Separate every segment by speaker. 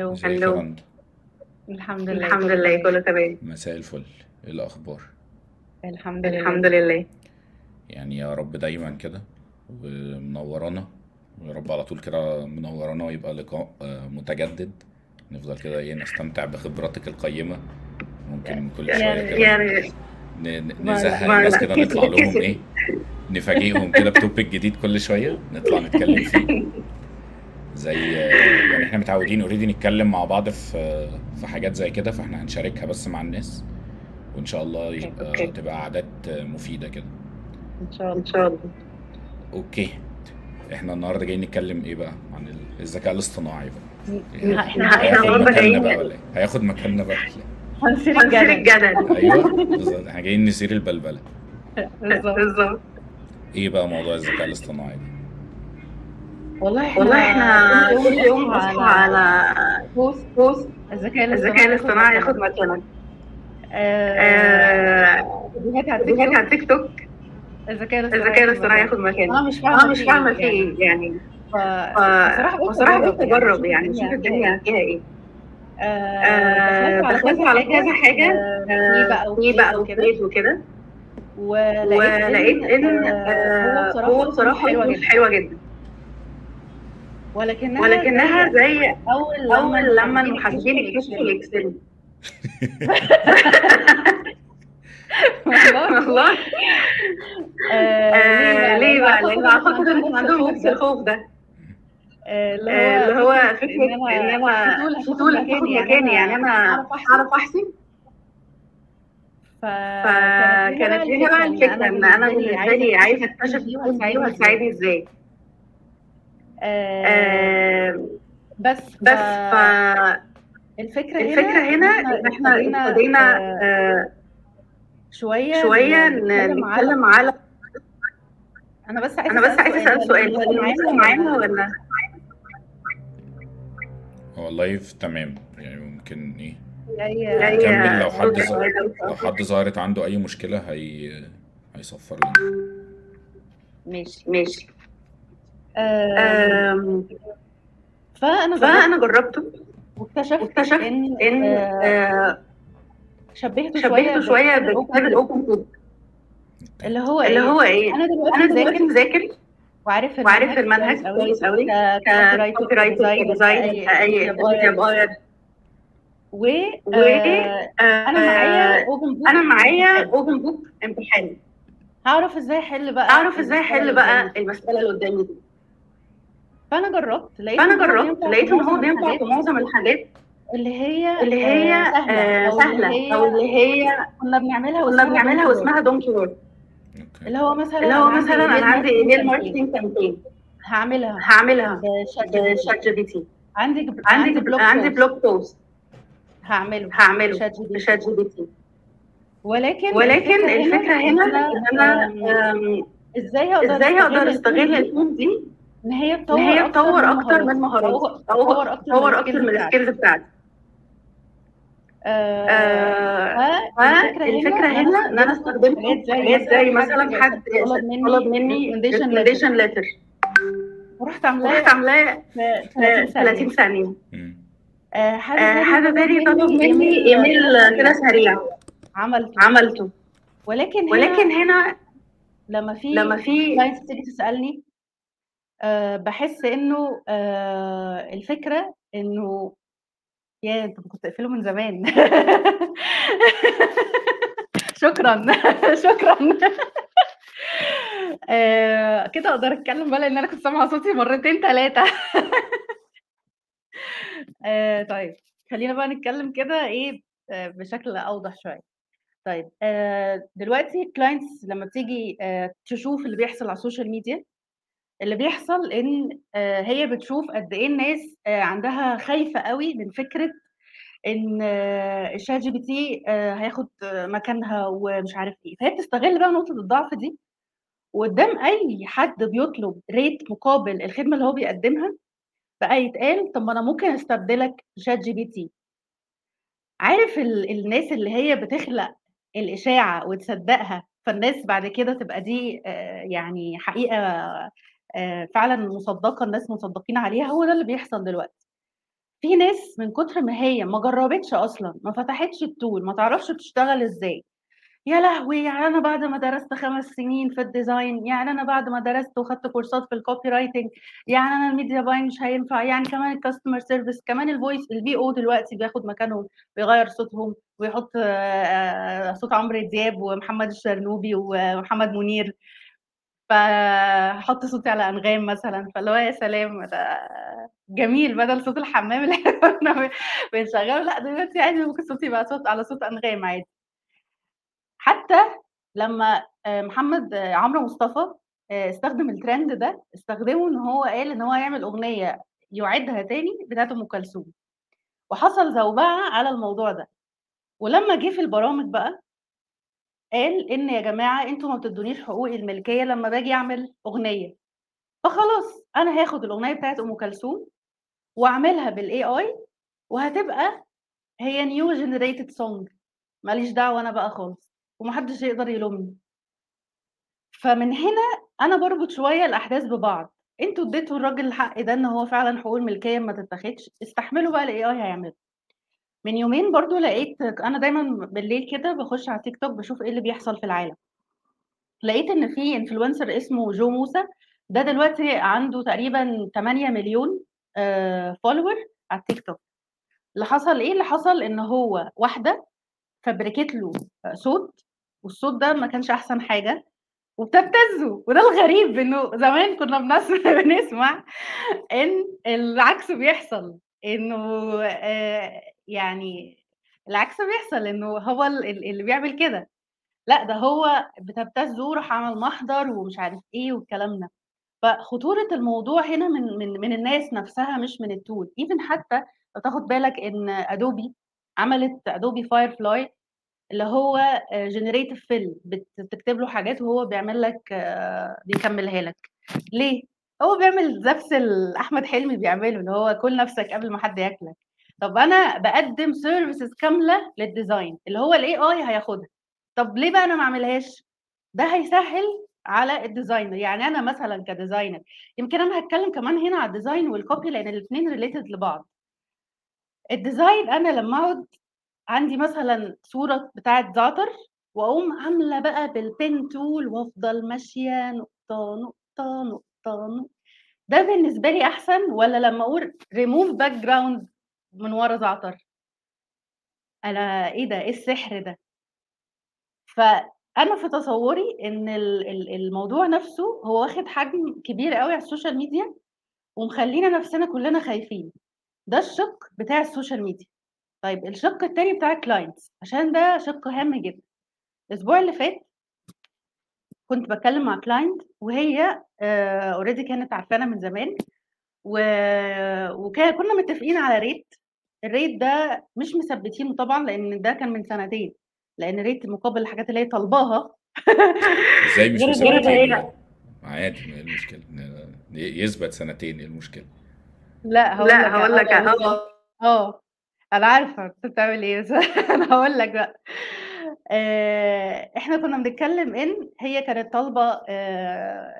Speaker 1: هلو
Speaker 2: رندا
Speaker 1: الحمد لله
Speaker 3: الحمد لله كله تمام.
Speaker 2: مساء الفل. إيه الأخبار؟
Speaker 1: الحمد لله
Speaker 3: الحمد لله.
Speaker 2: يعني يا رب دايما كده ومنورانا ويا رب على طول كده منورانا ويبقى لقاء آه، متجدد. نفضل كده إيه نستمتع بخبراتك القيمة. ممكن كل شوية
Speaker 1: يعني
Speaker 2: كده
Speaker 3: يعني
Speaker 2: نزهق الناس كده نطلع لهم إيه نفاجئهم كده بتوبيك جديد كل شوية نطلع نتكلم فيه. زي يعني إحنا متعودين already نتكلم مع بعض في في حاجات زي كده فاحنا هنشاركها بس مع الناس وإن شاء الله يبقى تبقى عادات مفيدة كده.
Speaker 1: إن شاء
Speaker 3: إن
Speaker 1: الله
Speaker 3: شاء الله.
Speaker 2: okay. إحنا النهارده جايين نتكلم إيه بقى؟ عن ال- الذكاء الاصطناعي بقى.
Speaker 1: إحنا
Speaker 3: إحنا
Speaker 2: هياخد
Speaker 3: النهارده
Speaker 2: مكاننا بقى
Speaker 3: جايين
Speaker 2: ولا إيه؟ هياخد مكاننا بقى.
Speaker 1: هنصير الجدل.
Speaker 3: الجدل.
Speaker 2: أيوه بالظبط. إحنا جايين نثير البلبلة.
Speaker 1: بالظبط.
Speaker 2: إيه بقى موضوع الذكاء الاصطناعي ده؟
Speaker 1: والله إحنا
Speaker 3: والله إحنا
Speaker 1: كل يوم بنصحى
Speaker 3: بصحى
Speaker 1: على post
Speaker 3: post
Speaker 1: الذكاء
Speaker 3: الذكاء
Speaker 1: الاصطناعي ياخد
Speaker 3: الاصطناعي
Speaker 1: مكانك
Speaker 3: ياخد مكانك
Speaker 1: آه،
Speaker 3: آه،
Speaker 1: فيديوهات على التيك توك
Speaker 3: على التيك توك.
Speaker 1: الذكاء الاصطناعي ياخد مكانك أنا مش فاهمة
Speaker 3: مش فاهمة
Speaker 1: إيه
Speaker 3: فيه
Speaker 1: يعني.
Speaker 3: إيه يعني.
Speaker 1: ف-
Speaker 3: ف- بصراحة قلت
Speaker 1: اجرب يعني.
Speaker 3: اجرب
Speaker 1: نشوف
Speaker 3: يعني
Speaker 1: الدنيا فيها
Speaker 3: إيه. إيه.
Speaker 1: آه، دخلت على كذا
Speaker 3: حاجة.
Speaker 1: حاجة. في بقى
Speaker 3: في
Speaker 1: وكده
Speaker 3: وكده
Speaker 1: ولقيت
Speaker 3: ولقيت إن
Speaker 1: هو
Speaker 3: بصراحة
Speaker 1: بصراحة
Speaker 3: حلوة جدا.
Speaker 1: ولكنها
Speaker 3: ولكنها
Speaker 1: زي أول لما
Speaker 3: أول لما
Speaker 1: المحاسبين يكتشفوا
Speaker 3: الإكسل.
Speaker 1: والله.
Speaker 3: والله.
Speaker 1: آه، ليه بقى؟
Speaker 3: آه، ليه لأن؟ أعتقد إن
Speaker 1: عندهم نفس الخوف
Speaker 3: ده.
Speaker 1: آه، اللي
Speaker 3: آه،
Speaker 1: هو
Speaker 3: فكرة إن أنا
Speaker 1: طول هتاخد مكاني يعني
Speaker 3: أنا أعرف احسب
Speaker 1: فكانت هنا بقى
Speaker 3: الفكرة إن أنا بالنسبة لي عايزة اكتشف
Speaker 1: دي وهتساعدني
Speaker 3: إزاي
Speaker 1: آه،
Speaker 3: آه،
Speaker 1: بس
Speaker 3: بس
Speaker 1: فالفكرة
Speaker 3: فالفكرة
Speaker 1: هنا
Speaker 3: هنا إن إحنا
Speaker 1: ابتدينا آه،
Speaker 3: آه، شوية
Speaker 1: ن- نتكلم على أنا بس عايزة
Speaker 3: أنا بس
Speaker 1: أسأل
Speaker 3: عايزة
Speaker 1: سؤال.
Speaker 3: أسأل
Speaker 1: هو
Speaker 3: سؤال.
Speaker 1: النت
Speaker 3: هو
Speaker 1: معانا ولا؟
Speaker 2: هو ال live تمام. يعني ممكن
Speaker 1: إيه؟
Speaker 2: نكمل لو حد. لو حد ظهرت عنده أي مشكلة هي هيصفر لنا.
Speaker 1: ماشي.
Speaker 3: ماشي.
Speaker 1: فأنا
Speaker 3: فأنا جربته.
Speaker 1: واكتشفت
Speaker 3: واكتشفت
Speaker 1: إن
Speaker 3: إن
Speaker 1: آه،
Speaker 3: آه،
Speaker 1: شبهته
Speaker 3: شوية
Speaker 1: بكتاب
Speaker 3: بكتاب ال open
Speaker 1: اللي هو
Speaker 3: اللي
Speaker 1: إيه
Speaker 3: هو إيه؟ أنا دلوقتي
Speaker 1: مذاكر وعارف
Speaker 3: وعارف
Speaker 1: المنهج كويس قوي كأي media
Speaker 3: media
Speaker 1: buyer
Speaker 3: buyer
Speaker 1: و آه، أنا معايا open book
Speaker 3: أنا معايا open book امتحان
Speaker 1: هعرف إزاي أحل بقى
Speaker 3: أعرف إزاي
Speaker 1: المسألة
Speaker 3: أحل
Speaker 1: اللي
Speaker 3: بقى المسألة اللي قدامي دي.
Speaker 1: فأنا جربت لقيت ان هو
Speaker 3: جربت لقيت إن هو بينفع في معظم الحاجات
Speaker 1: اللي هي
Speaker 3: اللي هي
Speaker 1: آه، سهلة
Speaker 3: آه،
Speaker 1: أو اللي
Speaker 3: سهلة أو
Speaker 1: هي
Speaker 3: اللي هي
Speaker 1: كنا بنعملها
Speaker 3: كنا بنعملها واسمها donkey work
Speaker 2: okay.
Speaker 1: اللي هو مثلا
Speaker 3: اللي
Speaker 1: أنا
Speaker 3: هو مثلا
Speaker 1: ايميل
Speaker 3: أنا عندي
Speaker 1: campaign
Speaker 3: marketing campaign
Speaker 1: هعملها.
Speaker 3: هعملها
Speaker 1: بشات جي بي تي عندي عندي
Speaker 3: عندي
Speaker 1: blog
Speaker 3: عندي
Speaker 1: post
Speaker 3: blog post
Speaker 1: هعمله.
Speaker 3: هعمله
Speaker 1: بشات جي بي تي ولكن
Speaker 3: ولكن الفكرة هنا إن أنا
Speaker 1: إزاي هقدر
Speaker 3: إزاي هقدر أستغل
Speaker 1: ال
Speaker 3: tool دي؟
Speaker 1: إن هي تطور
Speaker 3: هي
Speaker 1: أكتر
Speaker 3: تطور
Speaker 1: من
Speaker 3: أكتر من
Speaker 1: مهاراتي تطور
Speaker 3: أكتر أكتر
Speaker 1: ال skills
Speaker 3: من
Speaker 1: ال
Speaker 3: skills بتاعتي
Speaker 1: آه،
Speaker 3: آه، فالفكرة هنا إن أنا
Speaker 1: استخدمت حاجات زي مثلا حد طلب مني
Speaker 3: recommendation letter
Speaker 1: ورحت عاملاه
Speaker 3: ورحت عاملاه
Speaker 1: في
Speaker 3: في
Speaker 1: 30
Speaker 3: 30 ثانية.
Speaker 1: آه، حد
Speaker 3: آه،
Speaker 1: تاني
Speaker 3: حد
Speaker 1: طلب مني
Speaker 3: إيميل
Speaker 1: كده سريع عملته.
Speaker 3: عملته.
Speaker 1: ولكن
Speaker 3: ولكن
Speaker 1: هنا لما في
Speaker 3: لما في
Speaker 1: clients تيجي تسألني آه، بحس إنه آه، الفكرة إنه يا انت كنت تقفله من زمان. شكرا. شكرا. آه، كده أقدر أتكلم بقى لأن أنا كنت سامعة صوتي مرتين ثلاثة طيب خلينا بقى نتكلم كده آه، بشكل أوضح شوية. طيب دلوقتي clients لما بتيجي تشوف اللي بيحصل على ال social media اللي بيحصل إن آه، هي بتشوف قد إيه الناس آه، عندها خايفة قوي من فكرة إن آه، الشات جي بي تي آه، هياخد آه، مكانها ومش عارف إيه. فهي بتستغل بقى نقطة الضعف دي وقدام أي حد بيطلب rate مقابل الخدمة اللي هو بيقدمها بقى يتقال طب ما أنا ممكن أستبدلك بشات جي بي تي عارف ال الناس اللي هي بتخلق الإشاعة وتصدّقها، فالناس بعد كده تبقى دي آآ يعني حقيقة فعلًا مُصدّقة، الناس مصدّقين عليها، هو ده اللي بيحصل دلوقتي. في ناس من كتر ما هي ما جربتش أصلا ما فتحتش ال tool ما تعرفش تشتغل إزاي يا لهوي يعني أنا بعد ما درست خمس سنين في ال design يعني أنا بعد ما درست وخدت كورسات في ال copywriting يعني أنا ال media buying مش هينفع يعني كمان ال customer service كمان ال voice ال VO دلوقتي بياخد مكانهم بيغير صوتهم ويحط آه، آه، صوت عمرو دياب ومحمد الشرنوبي ومحمد منير فحط صوتي على أنغام مثلا فاللي هو يا سلام ده جميل بدل صوت الحمام اللي إحنا كنا بنشغله لأ دلوقتي عادي ممكن صوتي يبقى صوت على صوت أنغام عادي. حتى لما آه، محمد آه، عمرو مصطفى آه، استخدم الترند ده استخدمه إن هو قال إن هو هيعمل أغنية يعيدها تاني بتاعت أم كلثوم. وحصل زوبعة على الموضوع ده. ولما جه في البرامج بقى قال إن يا جماعة أنتوا ما بتدونيش حقوق الملكية لما باجي أعمل أغنية. فخلاص أنا هاخد الأغنية بتاعت أم كلثوم وأعملها بال AI وهتبقى هي new generated song ماليش دعوة أنا بقى خالص ومحدش يقدر يلومني. فمن هنا أنا بربط شوية الأحداث ببعض. أنتوا اديتوا الراجل الحق ده إن هو فعلا حقوق الملكية ما تتاخدش استحملوا بقى ال AI هيعمله من يومين برضو لقيت أنا دايما بالليل كده بخش على تيك توك بشوف إيه اللي بيحصل في العالم. لقيت إن في influencer اسمه جو موسى ده دلوقتي عنده تقريبا 8 مليون follower على التيك توك. اللي حصل إيه؟ اللي حصل إن هو واحدة فبركت له صوت والصوت ده ما كانش أحسن حاجة وبتبتزه. وده الغريب إنه زمان كنا بنسمع بنسمع إن العكس بيحصل إنه آه، يعني العكس بيحصل انه هو ال- ال- اللي بيعمل كده. لأ ده هو بتبتزه راح عمل محضر ومش عارف إيه والكلام ده. فخطورة الموضوع هنا من من من الناس نفسها مش من ال tool. even حتى لو تاخد بالك إن ادوبي عملت ادوبي فاير فلاي اللي هو generative fill بتكتب له حاجات وهو بيعمل لك بيكملها لك. ليه؟ هو بيعمل نفس أحمد حلمي بيعمله اللي هو كل نفسك قبل ما حد ياكلك. طب أنا بقدم services كاملة لل design اللي هو ال AI هياخدها. طب ليه بقى أنا ما أعملهاش؟ ده هيسهل على ال designer يعني أنا مثلا ك designer يمكن أنا هتكلم كمان هنا على ال design وال copy لأن الاثنين related لبعض. ال design أنا لما أقعد عندي مثلا صورة بتاعة زعتر وأقوم عاملة بقى بال pen tool وأفضل ماشية نقطة نقطة نقطة نقطة. ده بالنسبة لي أحسن ولا لما أقول ريموف باك جراوند من ورا زعتر. أنا إيه ده؟ إيه السحر ده؟ فأنا في تصوري إن ال- ال- الموضوع نفسه هو واخد حجم كبير قوي على السوشيال ميديا ومخلينا نفسنا كلنا خايفين. ده الشق بتاع السوشيال ميديا. طيب الشق التاني بتاع ال clients عشان ده شق هام جدا. الأسبوع اللي فات كنت بتكلم مع client وهي already كانت عارفانا من زمان و... وكان كنا متفقين على rate ال rate ده مش مثبتينه طبعا لأن ده كان من سنتين لأن rate مقابل الحاجات اللي هي طالباها.
Speaker 2: إزاي مش
Speaker 1: غير- غير
Speaker 2: مثبتين. يعني؟ عادي إيه المشكلة. ن- يثبت سنتين إيه المشكلة؟
Speaker 1: لا هقول
Speaker 3: لا
Speaker 1: لك
Speaker 3: هقول لك
Speaker 1: آه آه أنا عارفة أنت بتعمل إيه. بس أنا هقول لك بقى. آه، إحنا كنا بنتكلم إن هي كانت طالبة آه،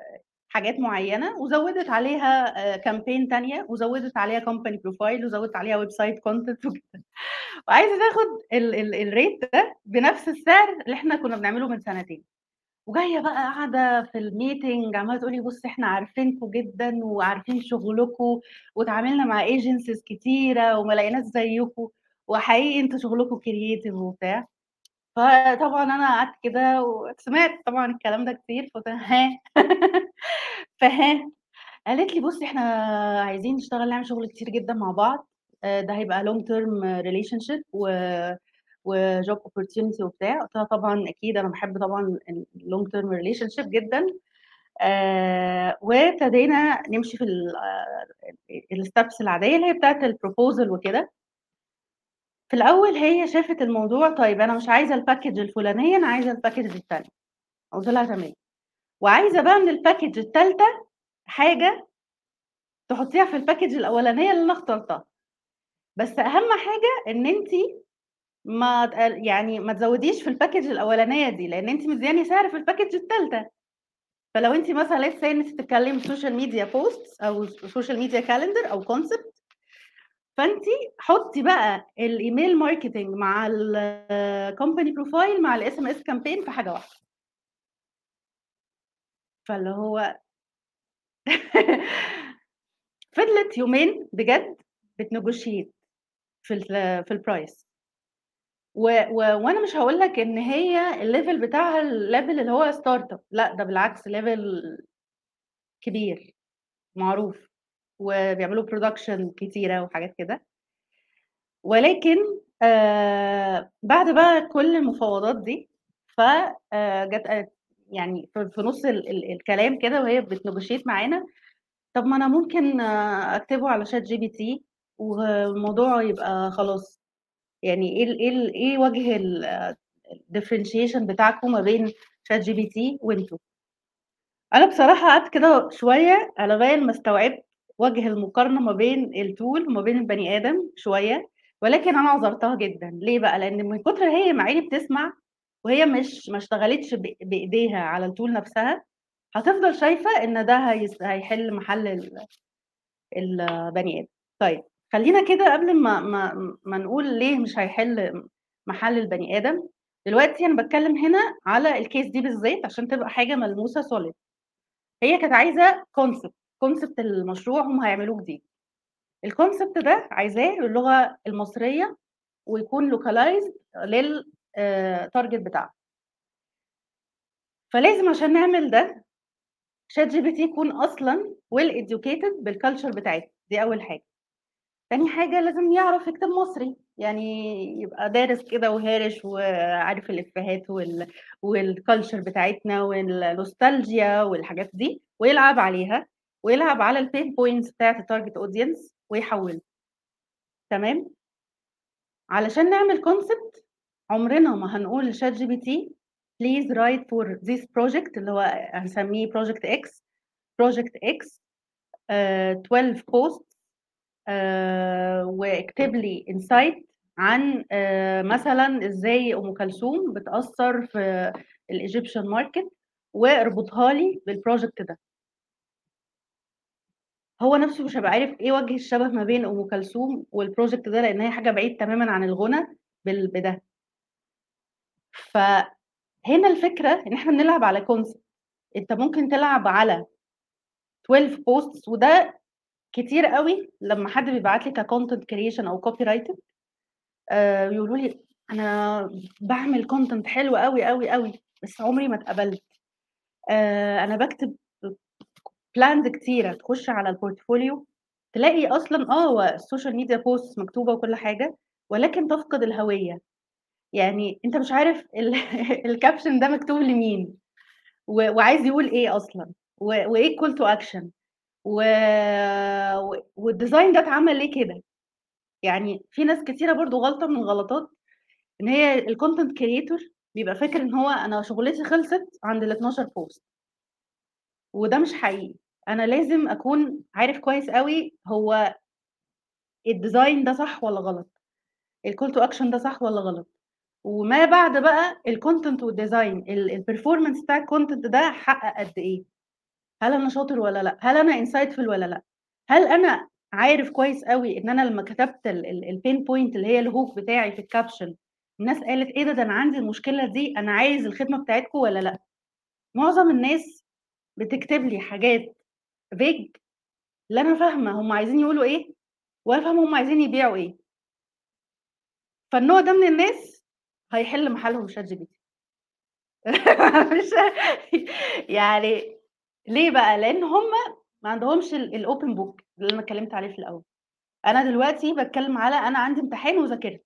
Speaker 1: حاجات معينة وزودت عليها campaign تانية وزودت عليها company profile وزودت عليها website content وكده. وعايزة تاخد ال ال ال rate ده بنفس السعر اللي إحنا كنا بنعمله من سنتين. وجاية بقى قاعدة في ال meeting عمالة تقولي بص إحنا عارفينكم جدا وعارفين شغلكم واتعاملنا مع agencies كتيرة وما لقيناش زيكم. وحقيقي أنتوا شغلكم creative وبتاع. فطبعا أنا قعدت كده وسمعت طبعا الكلام ده كتير فقلت ها؟ فها؟ قالت لي بصي إحنا عايزين نشتغل نعمل شغل كتير جدا مع بعض. آه، ده هيبقى long term relationship و و job opportunity وبتاع. قلت لها طبعا أكيد أنا بحب طبعا ال long term relationship جدا. آه وابتدينا نمشي في ال steps العادية اللي هي بتاعت ال proposal وكده. في الأول هي شافت الموضوع طيب أنا مش عايزة ال package الفلانية أنا عايزة ال package الثانية قلت لها تمام. وعايزة بقى من ال package الثالثه حاجة تحطيها في ال package الأولانية اللي أنا اخترتها. بس أهم حاجة إن انت ما يعني ما تزوديش في ال package الأولانية دي لأن انت مدياني سعر في ال package الثالثه فلو انت مثلا لسه إن انت بتتكلمي social media post أو social media calendar أو concept فأنتِ حطّي بقى ال email marketing مع ال company profile مع ال SMS campaign في حاجة واحدة. فاللي هو فضلت يومين بجد بت negotiate في في الprice و و وأنا مش هاقول لك إن هي ال level بتاعها ال level اللي هو startup لأ، ده بالعكس level كبير، معروف، وبيعملوا production كتيرة وحاجات كده. ولكن آآ بعد بقى كل المفاوضات دي، ف آآ جات قالت يعني في نُص ال ال الكلام كده وهي بتnegotiate معانا، طب ما أنا ممكن أكتبه على ChatGPT والموضوع يبقى خلاص. يعني إيه ال ال إيه وجه ال الdifferentiation بتاعكم ما بين ChatGPT وأنتم؟ أنا بصراحة قعدت كده شوية على بال ما استوعبت وجه المقارنة ما بين الtool وما بين البني آدم شوية، ولكن أنا عذرتها جدًا، ليه بقى؟ لإن من كتر هي يا عيني بتسمع وهي مش ما اشتغلتش ب بإيديها على الtool نفسها، هتفضل شايفة إن ده هيحل محل ال البني آدم. طيب خلّينا كده قبل ما ما ما نقول ليه مش هيحل محل البني آدم، دلوقتي أنا باتكلم هنا على الcase دي بالذات عشان تبقى حاجة ملموسة solid. هي كانت عايزة concept، concept المشروع هم هيعملوه جديد. الconcept ده عايزاه باللغة المصرية ويكون localized لل آآ target بتاعها. فلازم عشان نعمل ده ChatGPT يكون أصلًا well educated بالculture بتاعتنا، دي أول حاجة. تاني حاجة لازم يعرف يكتب مصري، يعني يبقى دارس كده وهارش وعارف الإفيهات وال والculture بتاعتنا والنوستالجيا والحاجات دي، ويلعب عليها، ويلعب على الpain points بتاعة الtarget audience ويحوّلها. تمام؟ علشان نعمل concept عمرنا ما هنقول لChatGPT please write for this project اللي هو هنسميه X، project X آآ 12 posts آآ واكتب لي insight عن آآ مثلًا إزاي أم كلثوم بتأثّر في الEgyptian market واربطها لي بالproject ده. هو نفسه مش هيبقى عارف إيه وجه الشبه ما بين أم كلثوم والproject ده، لإن هي حاجة بعيد تمامًا عن الغُنى بده. فهنا الفكرة إن إحنا بنلعب على concept، أنت ممكن تلعب على 12 posts وده كتير أوي لمّا حد بيبعت لي كcontent creation أو copywriting آآ يقولوا لي أنا باعمل content حلو أوي، أوي، أوي، بس عمري ما اتقبلت. آآ أنا باكتب plans كتيرة، تخش على الportfolio تلاقي أصلًا آه، هو الsocial media posts مكتوبة وكل حاجة، ولكن تفقد الهوية. يعني أنت مش عارف ال ده مكتوب لمين، و وعايز يقول إيه أصلًا، و وإيه الcall to action و و والdesign ده اتعمل ليه كده. يعني في ناس كتيرة برضه غلطة من الغلطات إن هي الcontent creator بيبقى فاكر إن هو أنا شغلتي خلصت عند ال12 post. وده مش حقيقي، أنا لازم أكون عارف كويس أوي هو الdesign ده صح والّا غلط، الcall to action ده صح والّا غلط، وما بعد بقى الcontent والdesign ال الperformance بتاع الcontent ده حقق قد إيه، هل أنا شاطر والّا لأ، هل أنا insightful والّا لأ، هل أنا عارف كويس أوي إن أنا لمّا كتبت ال ال الpain point اللي هي الhook بتاعي في الcaption الناس قالت إيه ده، ده أنا عندي المشكلة دي، أنا عايز الخدمة بتاعتكم والّا لأ. معظم الناس بتكتب لي حاجات vague لا أنا فاهمة هم عايزين يقولوا إيه، ولا فاهمة هم عايزين يبيعوا إيه. فالنوع ده من الناس هيحل محلهم ChatGPT. مش يعني ليه بقى؟ لإن هم ما عندهمش ال الopen book اللي أنا اتكلمت عليه في الأول. أنا دلوقتي باتكلم على أنا عندي امتحان وذاكرت.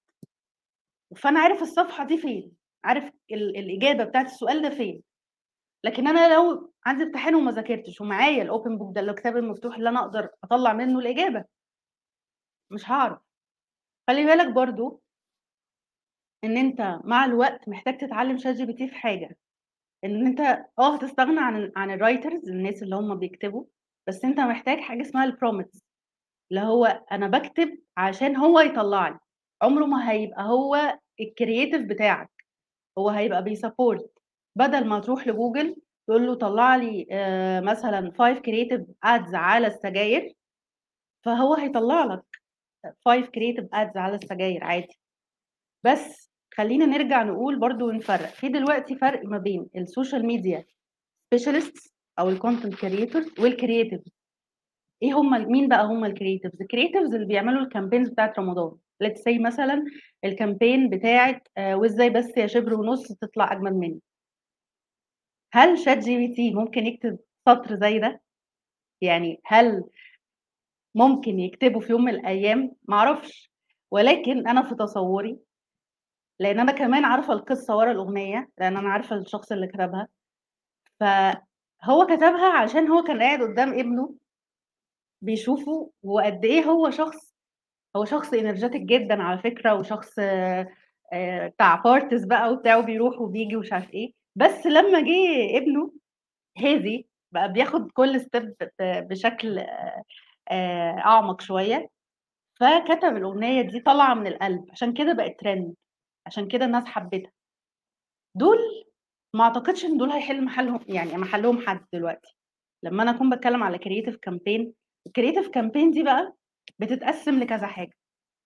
Speaker 1: فأنا عارف الصفحة دي فين، عارف ال الإجابة بتاعة السؤال ده فين. لكن أنا لو عندي امتحان وما ذاكرتش ومعايا الopen book ده الكتاب المفتوح اللي أنا أقدر أطلّع منه الإجابة. مش هاعرف. خلّي بالك برضه إن أنت مع الوقت محتاج تتعلم ChatGPT في حاجة، إن أنت آه هتستغنى عن عن الwriters الناس اللي هم بيكتبوا، بس أنت محتاج حاجة اسمها الprompts اللي هو أنا باكتب عشان هو يطلّع لي، عمره ما هيبقى هو الcreative بتاعك، هو هيبقى بي support بدل ما تروح لجوجل تقول له طلّع لي آآ مثلًا 5 creative ads على السجاير، فهو هيطلّع لك 5 creative ads على السجاير عادي. بس خلينا نرجع نقول برضو ونفرق في دلوقتي فرق ما بين السوشيال ميديا specialist أو ال content creators وال creatives إيه هم مين بقى هم ال creatives ال creatives اللي بيعملوا ال campaigns بتاعت رمضان. let's say مثلا ال campaign بتاعت آه، وإزاي بس يا شبر ونص تطلع أجمل مني. هل شات جي بي تي ممكن يكتب سطر زي ده؟ يعني هل ممكن يكتبه في يوم من الأيام؟ معرفش ولكن أنا في تصوري لأن أنا كمان عارفة القصة ورا الأغنية لأن أنا عارفة الشخص اللي كتبها. فهو كتبها عشان هو كان قاعد قدام ابنه بيشوفه وقد إيه هو شخص هو شخص energetic جدا على فكرة وشخص آه، آه، بتاع parties بقى وبتاع وبيروح وبيجي ومش عارف إيه. بس لما جه ابنه هادي بقى بياخد كل step بشكل آه، آه، أعمق شوية فكتب الأغنية دي طالعة من القلب. عشان كده بقت ترند عشان كده الناس حبتها. دول ما أعتقدش إن دول هيحل محلهم يعني محلهم حد دلوقتي. لما أنا أكون بتكلم على creative campaign ال creative campaign دي بقى بتتقسم لكذا حاجة.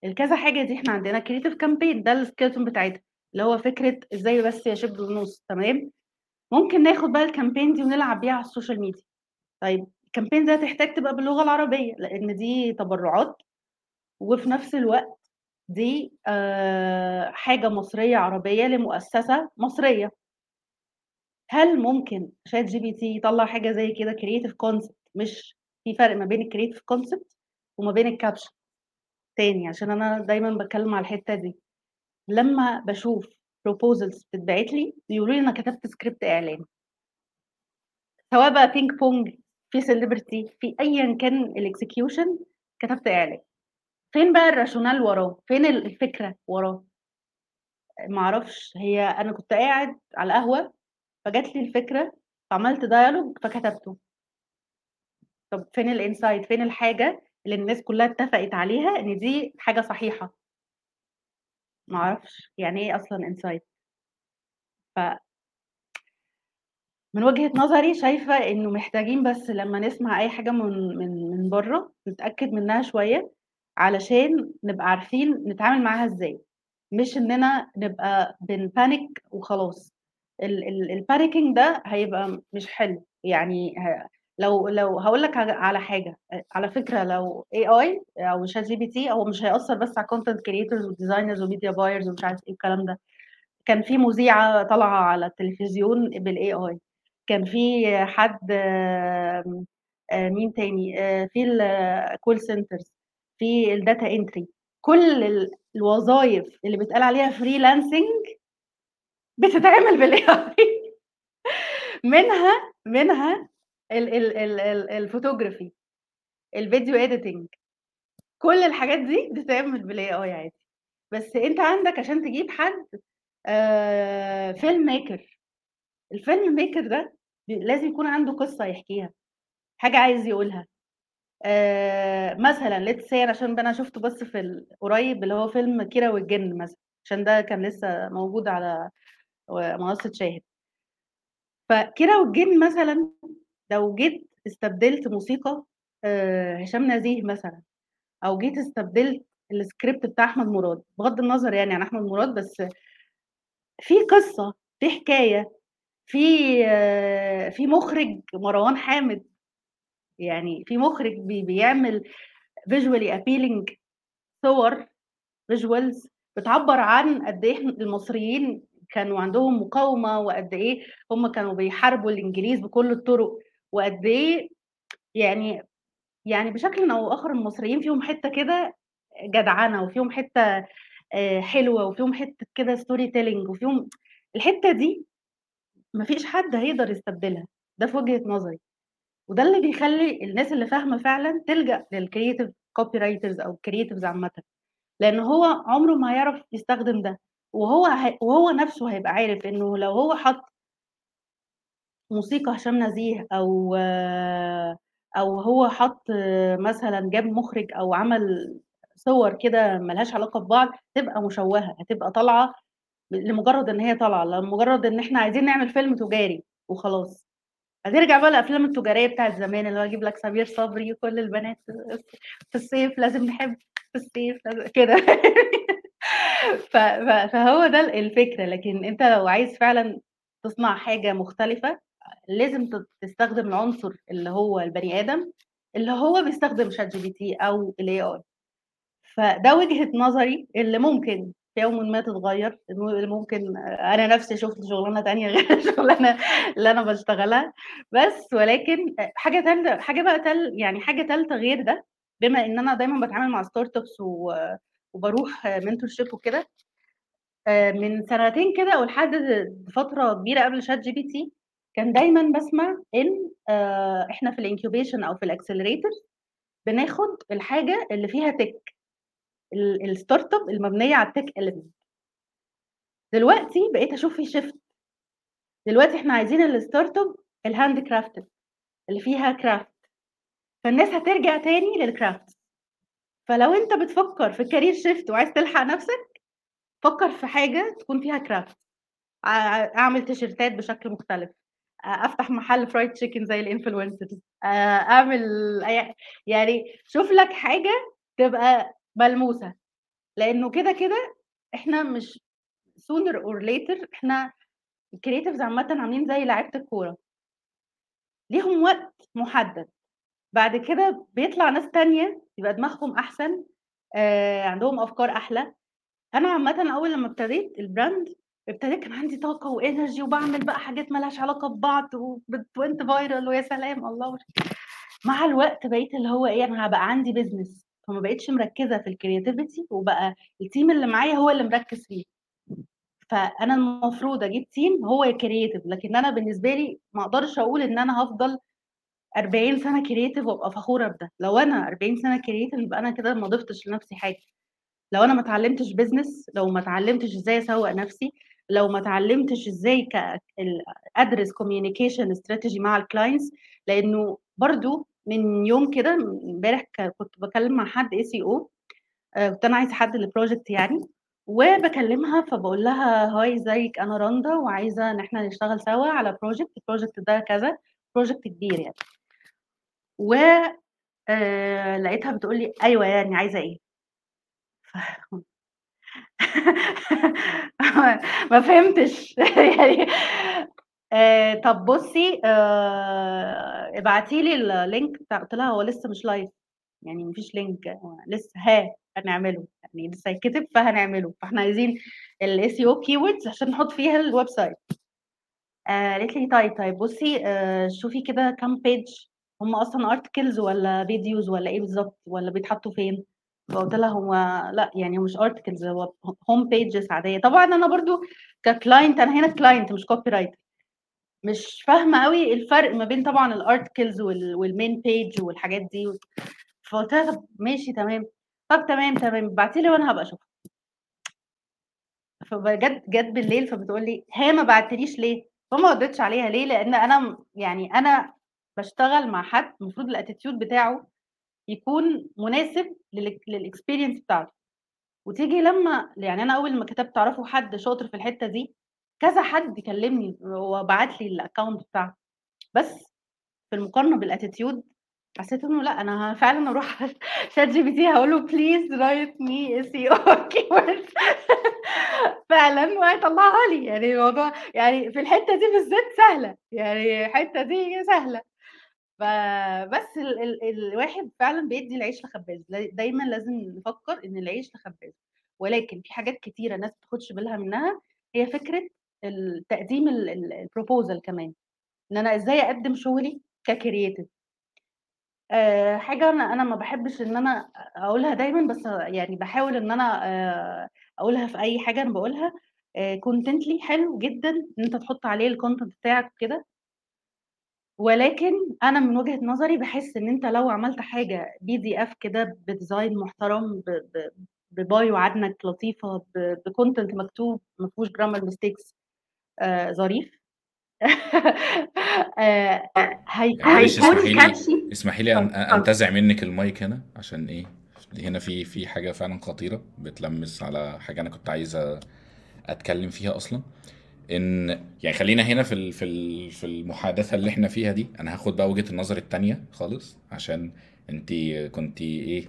Speaker 1: الكذا حاجة دي إحنا عندنا creative campaign ده ال skeleton بتاعتها. اللي هو فكرة إزاي بس يا شبر ونص تمام؟ ممكن ناخد بقى ال campaign دي ونلعب بيها على السوشيال ميديا. طيب ال campaign ده تحتاج تبقى باللغة العربية لأن دي تبرعات وفي نفس الوقت دي آه، حاجة مصرية عربية لمؤسسة مصرية. هل ممكن شات جي بي تي يطلع حاجة زي كده creative concept مش في فرق ما بين ال creative concept وما بين ال caption تاني عشان أنا دايما بتكلم على الحتة دي. لما بشوف proposals بتتبعت لي بيقولوا لي أنا كتبت سكريبت إعلان. سواء بقى ping pong في celebrity في ايا كان ال execution كتبت إعلان. فين بقى ال rationale وراه؟ فين الفكرة وراه؟ معرفش هي أنا كنت قاعد على قهوه فجات لي الفكرة فعملت dialogue فكتبته. طب فين ال insight؟ فين الحاجة اللي الناس كلها اتفقت عليها إن دي حاجة صحيحة؟ معرفش يعني إيه أصلا insight ف من وجهة نظري شايفة إنه محتاجين بس لمّا نسمع أي حاجة من من من برّه نتأكد منها شوية، علشان نبقى عارفين نتعامل معاها إزاي، مش إننا نبقى بنpanic وخلاص، ال ال الpanicking ده هيبقى مش حلو، يعني ه لو لو هاقول لك على على حاجة، على فكرة لو AI أو ChatGPT هو مش هيأثّر بس على الcontent creators وdesigners وmedia buyers ومش عارف إيه والكلام ده، كان في مذيعة طالعة على التلفزيون بالAI كان في حد آمم، مين تاني، في الcall centers في الdata entry. كل ال الوظايف اللي بيتقال عليها freelancing بتتعمل بالAI منها منها ال ال ال ال الphotography الvideo editing كل الحاجات دي بتتعمل بالAI عادي، بس أنت عندك عشان تجيب حد آآ film maker. الfilm maker ده لازم يكون عنده قصة يحكيها، حاجة عايز يقولها، آآ مثلًا let's say عشان أنا شُفته بس في قريب اللي هو فيلم كيرة والجن مثلًا، عشان ده كان لسه موجود على و منصة شاهد. فكيرة والجن مثلًا لو جيت استبدلت موسيقى آآ هشام نزيه مثلًا، أو جيت استبدلت الscript بتاع أحمد مراد، بغض النظر يعني عن أحمد مراد بس في قصة، في حكاية، في في مُخرِج مروان حامد، يعني في مُخرِج بي بيعمل visually appealing صور visuals بتعبّر عن قد إحنا المصريين كانوا عندهم مقاومة، وقد إيه هُم كانوا بيحاربوا الإنجليز بكل الطُرق، وقد إيه يعني يعني بشكلٍ أو بآخر المصريين فيهم حتّة كده جدعنة، وفيهم حتّة آآ حلوة، وفيهم حتّة كده story telling وفيهم الحتّة دي ما فيش حد هيقدر يستبدلها، ده في وجهة نظري، وده اللي بيخلّي الناس اللي فاهمة فعلًا تلجأ للcreative copywriters أو الcreatives عامةً، لإن هو عمره ما هيعرف يستخدم ده، وهو وهو نَفْسه هيبقى عارف إنه لو هو حَط موسيقى هشام نزيه أو أو هو حَط مثلًا جاب مُخرِج أو عمل صور كده ما لهاش علاقة ببعض، تبقى مشوّهة، هتبقى طالعة ب لمجرد إن هي طالعة، لمجرد إن إحنا عايزين نعمل فيلم تجاري وخلاص، هترجع بقى الافلام التجارية بتاعت زمان اللي هو يجيب لك سمير صبري وكل البنات في الصيف لازم نحب في الصيف كده. فهو ده الفكرة. لكن أنت لو عايز فعلا تصنع حاجة مختلفة لازم تستخدم العنصر اللي هو البني آدم اللي هو بيستخدم ChatGPT أو ال AI فده وجهة نظري اللي ممكن في يوم ما تتغير اللي ممكن أنا نفسي شفت شغلانة تانية غير الشغلانة اللي أنا بشتغلها. بس ولكن حاجة تالتة حاجة بقى تل يعني حاجة تالتة غير ده بما إن أنا دايما بتعامل مع startups وبروح mentorship وكده آه، من سنتين كده أو لحد فترة كبيرة قبل ChatGPT كان دايما بسمع إن آه، إحنا في ال incubation أو في ال accelerator بناخد الحاجة اللي فيها tech ال startup المبنية على ال tech element دلوقتي بقيت أشوف في shift دلوقتي إحنا عايزين ال startup ال handcrafted اللي فيها craft فالناس هترجع تاني لل craft فلو أنت بتفكر في career shift وعايز تلحق نفسك فكر في حاجة تكون فيها craft أعمل تيشرتات بشكل مختلف. أفتح محل fried chicken زي ال influencers أعمل أي- يعني شوف لك حاجة تبقى ملموسة. لأنه كده كده إحنا مش sooner or later إحنا ال creatives عامة عاملين زي لعيبة الكورة. ليهم وقت محدد. بعد كده بيطلع ناس تانية يبقى دماغهم أحسن آه عندهم أفكار أحلى. أنا عامة أول لما ابتديت ال brand ابتديت كان عندي طاقة و energy وبعمل بقى حاجات مالهاش علاقة ببعض و went viral ويا سلام الله مع الوقت بقيت اللي هو إيه أنا هبقى عندي business فما بقيتش مركزة في ال creativity وبقى ال team اللي معايا هو اللي مركز فيه. فأنا المفروض أجيب team هو creative لكن أنا بالنسبة لي ما أقدرش أقول إن أنا هفضل 40 سنة creative وأبقى فخورة بده. لو أنا 40 سنة creative يبقى أنا كده ما ضفتش لنفسي حاجة. لو أنا ما اتعلمتش business لو ما اتعلمتش إزاي أسوق نفسي لو ما اتعلمتش إزاي ادرس communication strategy مع ال clients لأنه برضو من يوم كده امبارح كنت بكلم مع حد SEO كنت أنا عايزة حد لل project يعني وبكلمها فبقول لها hi إزيك؟ أنا رندا وعايزة إن إحنا نشتغل سوا على project ال project ده كذا project كبير يعني. و آه، لقيتها بتقول لي أيوه يعني عايزة إيه؟ ما فهمتش. يعني آه طب بصي آه ابعتي لي ال link بتاع قلت لها هو لسه مش live يعني مفيش link هو لسه ها هنعمله. يعني لسه هيتكتب فهنعمله. فاحنا عايزين ال SEO keywords عشان نحط فيها ال website آه، قالت لي طيب طيب بصي شوفي كده كام page هم أصلا articles ولا videos ولا إيه بالظبط؟ ولا بيتحطوا فين؟ فقلت لها هو لا يعني هو مش articles هو home pages عادية. طبعا أنا برضو ك client أنا هنا client مش copywriter مش فاهمة قوي الفرق ما بين طبعا ال articles وال main page والحاجات دي. فقلت لها طب ماشي تمام. طب تمام تمام. ابعتي لي وأنا هبقى اشوفها فجت جت بالليل فبتقول لي هي ما بعتليش ليه؟ فما ردتش عليها ليه؟ لأن أنا يعني أنا بشتغل مع حد المفروض ال attitude بتاعه يكون مناسب لل experience بتاعته. وتيجي لما يعني أنا أول ما كتبت تعرفوا حد شاطر في الحتة دي كذا حد كلمني وبعت لي ال account بتاعه. بس في المقارنة بال attitude حسيت إنه لأ أنا فعلا أروح ChatGPT هقول له please write me SEO keywords فعلا وهيطلعها لي. يعني الموضوع يعني في الحتة دي بالذات سهلة. يعني الحتة دي سهلة. فبس ال ال الواحد فعلا بيدي العيش لخباز. دايما لازم نفكر إن العيش لخباز. ولكن في حاجات كتيرة الناس ما بتاخدش بالها منها هي فكرة التقديم ال proposal كمان. إن أنا إزاي أقدم شغلي ك creative حاجة أنا أنا ما باحبش إن أنا أقولها دايمًا، بس يعني باحاول إن أنا آآ أقولها في حاجة أنا باقولها آآ contently حلو جدًا إن أنت تحُط عليه الcontent بتاعك وكده. ولكن أنا من وجهة نظري باحس إن أنت لو عملت حاجة PDF كده بdesign محترم ب ب بbio عنك لطيفة ب بcontent مكتوب ما فيهوش grammar mistakes آآ ظريف.
Speaker 2: يعني
Speaker 1: هيكون
Speaker 3: هيكون catchy
Speaker 2: اسمحي لي
Speaker 1: اتفضل.
Speaker 2: أنتزع منك المايك هنا عشان إيه؟ هنا في في حاجة فعلا خطيرة بتلمس على حاجة أنا كنت عايز أتكلم فيها أصلا. ان يعني خلينا هنا في في في المحادثة اللي إحنا فيها دي أنا هاخد بقى وجهة النظر التانية خالص عشان انت كنت إيه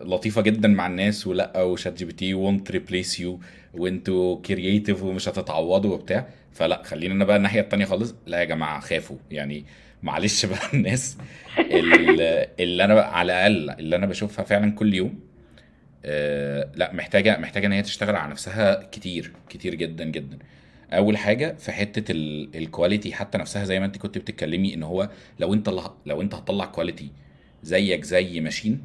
Speaker 2: لطيفة جدا مع الناس ولأ و ChatGPT won't replace you وإنتوا creative ومش هتتعوضوا وبتاع. فلأ خلينا أنا بقى الناحية التانية خالص. لا يا جماعة خافوا. يعني معلش بقى الناس اللي, اللي أنا بقى على الأقل اللي أنا بشوفها فعلا كل يوم آه لأ محتاجة محتاجة إن هي تشتغل على نفسها كتير كتير جدا جدا. أول حاجة في حتة ال- ال quality حتى نفسها زي ما أنت كنت بتتكلمي إن هو لو أنت لو أنت هتطلع quality زيك زي machine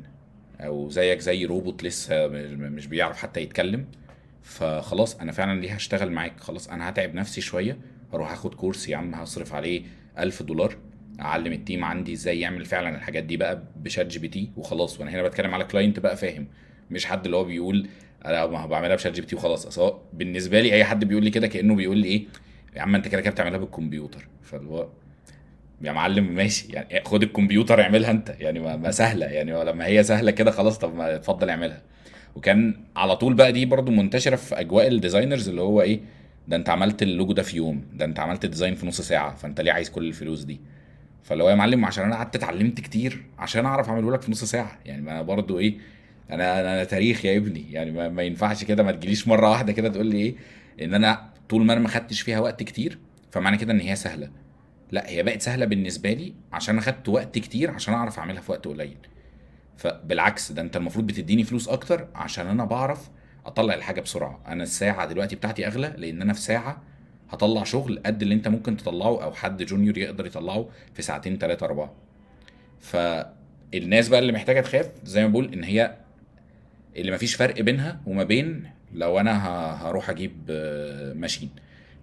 Speaker 2: أو زيك زي روبوت لسه مش بيعرف حتى يتكلم فخلاص أنا فعلا ليه هشتغل معاك؟ خلاص أنا هتعب نفسي شوية أروح آخد course يا عم هصرف عليه ألف دولار أعلم ال team عندي إزاي يعمل فعلا الحاجات دي بقى ب ChatGPT وخلاص وأنا هنا بتكلم على client بقى فاهم مش حد اللي هو بيقول أنا ما بعملها ب ChatGPT وخلاص. أصل بالنسبة لي أي حد بيقول لي كده كأنه بيقول لي إيه يا عم أنت كده كده بتعملها بالكمبيوتر. فاللي هو يا معلم ماشي. يعني خد الكمبيوتر اعملها أنت. يعني ما, سهلة. يعني لما هي سهلة كده خلاص طب ما اتفضل اعملها. وكان على طول بقى دي برضو منتشرة في أجواء ال designers اللي هو إيه ده أنت عملت اللوجو ده في يوم. ده أنت عملت design في نص ساعة. فأنت ليه عايز كل الفلوس دي؟ فاللي هو يا معلم عشان أنا قعدت اتعلمت كتير عشان أعرف أعمله لك في نص ساعة. يعني ما برضو إيه أنا أنا, تاريخ يا ابني يعني ما, ما ينفعش كده ما تجيليش مرة واحدة كده تقول لي إيه إن أنا طول ما أنا ما خدتش فيها وقت كتير فمعنى كده إن هي سهلة. لا هي بقت سهلة بالنسبة لي عشان أنا خدت وقت كتير عشان أعرف أعملها في وقت قليل. فبالعكس ده أنت المفروض بتديني فلوس أكتر عشان أنا بعرف أطلع الحاجة بسرعة. أنا الساعة دلوقتي بتاعتي أغلى لأن أنا في ساعة هطلع شغل قد اللي أنت ممكن تطلعه أو حد جونيور يقدر يطلعه في ساعتين ثلاثة أربعة. فالناس بقى اللي محتاجة تخاف زي ما بقول إن هي اللي مفيش فرق بينها وما بين لو أنا هروح أجيب آه، machine.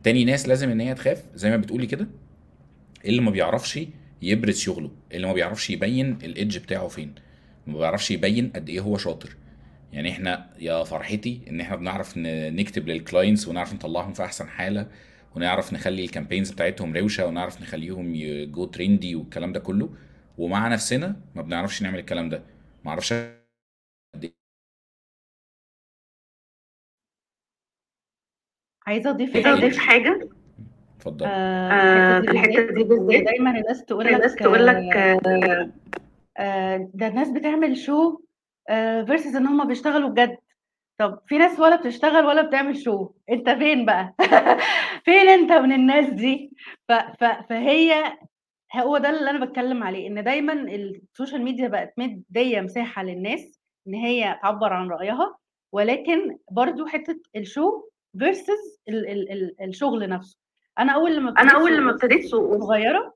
Speaker 2: تاني ناس لازم إن هي تخاف زي ما بتقولي كده اللي ما بيعرفش يبرز شغله اللي ما بيعرفش يبين ال edge بتاعه فين ما بيعرفش يبين قد إيه هو شاطر. يعني إحنا يا فرحتي إن إحنا بنعرف نكتب لل clients ونعرف نطلعهم في أحسن حالة ونعرف نخلي ال campaigns بتاعتهم روشة ونعرف نخليهم يجو trendy والكلام ده كله. ومع نفسنا ما بنعرفش نعمل الكلام ده. ما أعرفش قد
Speaker 1: عايزة أضيف
Speaker 3: عايزة
Speaker 1: حاجة؟
Speaker 3: أضيف حاجة؟
Speaker 2: اتفضل.
Speaker 1: آه،
Speaker 3: آه،
Speaker 1: في
Speaker 3: في الحتة دي
Speaker 1: بالذات. دايما الناس تقول
Speaker 3: الناس
Speaker 1: لك
Speaker 3: تقول لك
Speaker 1: آه، آه، ده الناس بتعمل شو فيرسز إن هم بيشتغلوا بجد. طب في ناس ولا بتشتغل ولا بتعمل شو أنت فين بقى؟ فين أنت من الناس دي؟ ف ف فهي هو ده اللي أنا بتكلم عليه إن دايما ال social media بقت مدية مساحة للناس إن هي تعبر عن رأيها. ولكن برضو حتة ال show versus ال ال ال الشغل نفسه. أنا أول لما
Speaker 3: أول
Speaker 1: سوق
Speaker 3: لما ابتديت
Speaker 1: صغيرة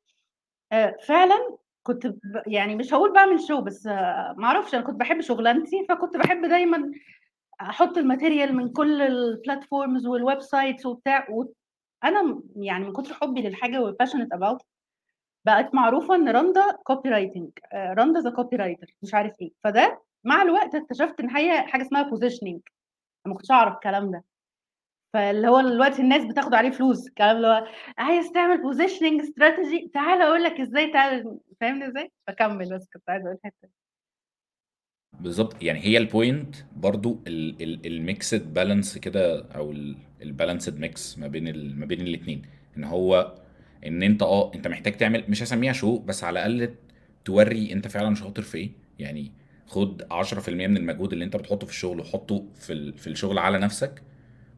Speaker 1: آه، فعلا كنت ب... يعني مش هقول بعمل show بس آه، معرفش أنا كنت بحب شغلانتي فكنت بحب دايما أحط ال material من كل ال platforms وال websites وبتاع وأنا م- يعني من كتر حبي للحاجة وال passionate about بقت معروفة إن رندا copywriting رندا the copywriter مش عارف إيه. فده مع الوقت اكتشفت إن هي حاجة اسمها positioning ما كنتش أعرف الكلام ده. فاللي هو دلوقتي الناس بتاخد عليه فلوس الكلام اللي هو عايز تعمل positioning strategy تعالى أقول لك إزاي تعالى فاهمني إزاي؟ فكمل بس كنت عايزه أقول الحته.
Speaker 2: بالظبط يعني هي ال point برضو ال mixed balance كده أو ال balanced mix ما بين ما بين الاثنين إن هو إن أنت آه أنت محتاج تعمل مش هسميها show بس على الأقل توري أنت فعلا شاطر في إيه. يعني خد 10% من المجهود اللي أنت بتحطه في الشغل وحطه في في الشغل على نفسك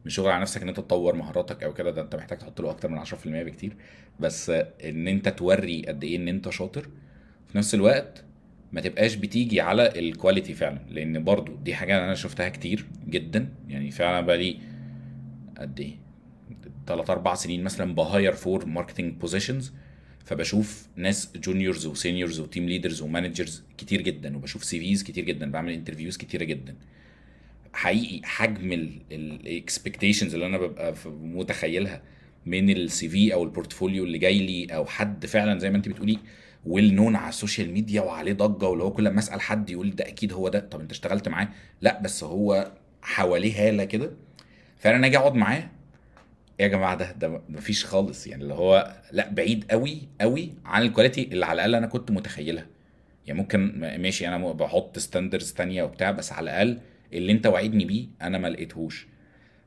Speaker 2: مش شغل على نفسك إن أنت تطور مهاراتك أو كده ده أنت محتاج تحط له أكتر من 10% بكتير. بس إن أنت توري قد إيه إن أنت شاطر في نفس الوقت ما تبقاش بتيجي على ال quality فعلا. لأن برضو دي حاجة أنا شفتها كتير جدا. يعني فعلا بقى لي قد إيه؟ تلات أربع سنين مثلا ب hire for marketing positions فبشوف ناس juniors و seniors و team leaders و managers كتير جدا وبشوف CVs كتير جدا بعمل interviews كتيرة جدا. حقيقي حجم ال expectations اللي أنا ببقى متخيلها من ال CV أو ال portfolio اللي جاي لي أو حد فعلا زي ما أنت بتقولي well known على ال social media وعليه ضجة هو كل ما أسأل حد يقول ده أكيد هو ده طب أنت اشتغلت معاه؟ لأ بس هو حواليه هالة كده. فانا أجي أقعد معاه يا جماعة ده ده مفيش خالص. يعني اللي هو لأ بعيد قوي قوي عن ال quality اللي على الأقل أنا كنت متخيلها. يعني ممكن ماشي أنا بحط standards تانية وبتاع بس على الأقل اللي انت وعدني بيه أنا ما لقيتهوش.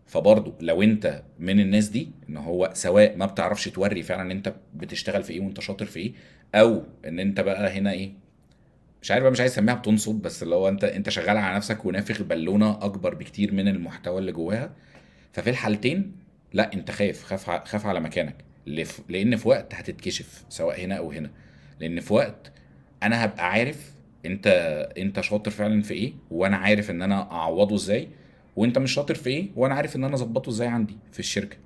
Speaker 2: فبرضه لو انت من الناس دي ان هو سواء ما بتعرفش توري فعلا ان انت بتشتغل في إيه وانت شاطر في إيه أو ان انت بقى هنا إيه مش عارف بقى مش عايز اسميها بتنصب بس اللي هو انت انت شغال على نفسك ونافخ بالونة اكبر بكتير من المحتوى اللي جواها. ففي الحالتين لا انت خاف خاف خاف على مكانك. لأن في وقت هتتكشف سواء هنا أو هنا. لأن في وقت أنا هبقى عارف انت انت شاطر فعلا في إيه وأنا عارف ان أنا اعوضه إزاي وانت مش شاطر في إيه وأنا عارف ان أنا اظبطه إزاي عندي في الشركة.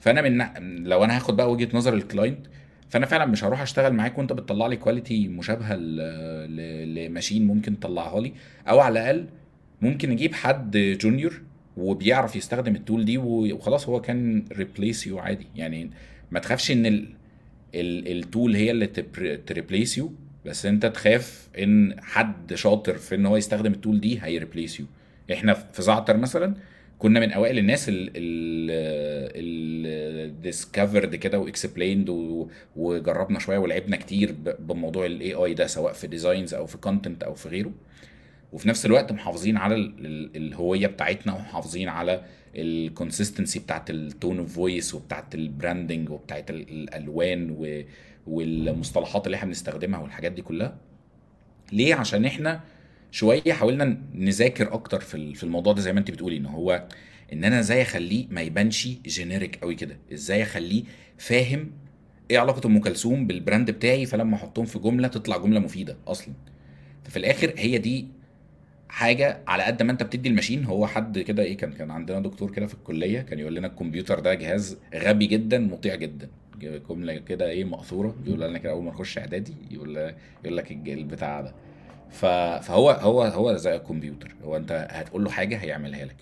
Speaker 2: فانا من لو أنا هاخد بقى وجهة نظر الكلاينت فانا فعلا مش هروح اشتغل معاك وانت بتطلع لي quality مشابهة ل machine ممكن تطلعها لي أو على الأقل ممكن نجيب حد junior وبيعرف يستخدم ال tool دي وخلاص هو can replace you عادي. يعني ما تخافش ان ال ال ال tool هي اللي ت replace you بس انت تخاف ان حد شاطر في ان هو يستخدم ال tool دي هي replace you إحنا في زعتر مثلا كنا من اوائل الناس اللي discovered كده و explained وجربنا شوية ولعبنا كتير بموضوع ال AI ده سواء في designs أو في content أو في غيره. وفي نفس الوقت محافظين على ال- ال- الهوية بتاعتنا ومحافظين على ال consistency بتاعت ال tone of voice وبتاعت ال branding وبتاعت ال- الألوان والمصطلحات اللي إحنا بنستخدمها والحاجات دي كلها. ليه؟ عشان إحنا شوية حاولنا نذاكر أكتر في في الموضوع ده زي ما انت بتقولي إن هو إن أنا إزاي أخليه ما يبانش generic قوي كده؟ إزاي أخليه فاهم إيه علاقة أم كلثوم بال brand بتاعي فلما أحطهم في جملة تطلع جملة مفيدة أصلا. ففي الآخر هي دي حاجة على قد ما انت بتدي ال machine. هو حد كده إيه كان كان عندنا دكتور كده في الكلية كان يقول لنا الكمبيوتر ده جهاز غبي جدا مطيع جدا. جملة كده إيه مقصورة يقول لنا كده أول ما نخش إعدادي يقول يقول لك البتاع ده. فهو هو هو زي الكمبيوتر. هو انت هتقول له حاجة هيعملها لك.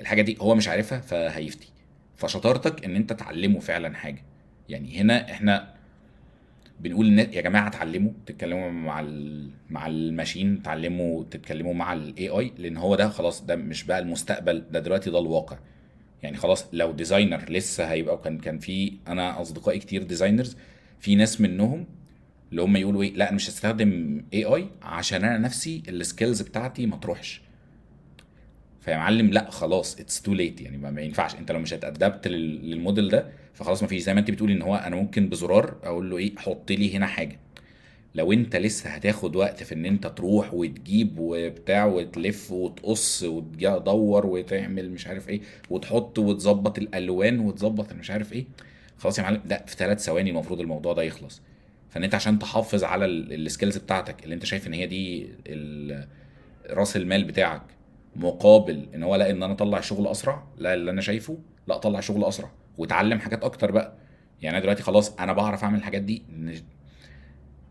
Speaker 2: الحاجة دي هو مش عارفها فهيفتي. فشطارتك إن أنت تعلمه فعلا حاجة. يعني هنا إحنا بنقول للناس يا جماعة اتعلموا تتكلموا مع. مع ال machine اتعلموا تتكلموا مع ال AI لأن هو ده خلاص ده مش بقى المستقبل ده دلوقتي ده الواقع يعني خلاص لو designer لسه هيبقى كان كان في أنا أصدقائي كتير designers في ناس منهم اللي هم يقولوا إيه لأ أنا مش هستخدم AI عشان أنا نفسي ال skills بتاعتي ما تروحش فيا معلم لا خلاص it's too late يعني ما, ينفعش. انت لو مش ه adapt لل- للموديل ده فخلاص ما فيش. زي ما انت بتقولي ان هو أنا ممكن بزرار أقول له إيه حط لي هنا حاجة. لو انت لسه هتاخد وقت في إن انت تروح وتجيب وبتاع وتلف وتقص وتدور وتعمل مش عارف إيه وتحط وتظبط الألوان وتظبط مش عارف إيه خلاص يا معلم. ده في ثلاث ثواني المفروض الموضوع ده يخلص. فإن انت عشان تحافظ على ال skills بتاعتك اللي انت شايف إن هي دي راس المال بتاعك مقابل إن هو لا إن أنا أطلع شغل أسرع لا اللي أنا شايفه لا أطلع شغل أسرع. وأتعلم حاجات أكتر بقى. يعني أنا دلوقتي خلاص أنا بعرف أعمل الحاجات دي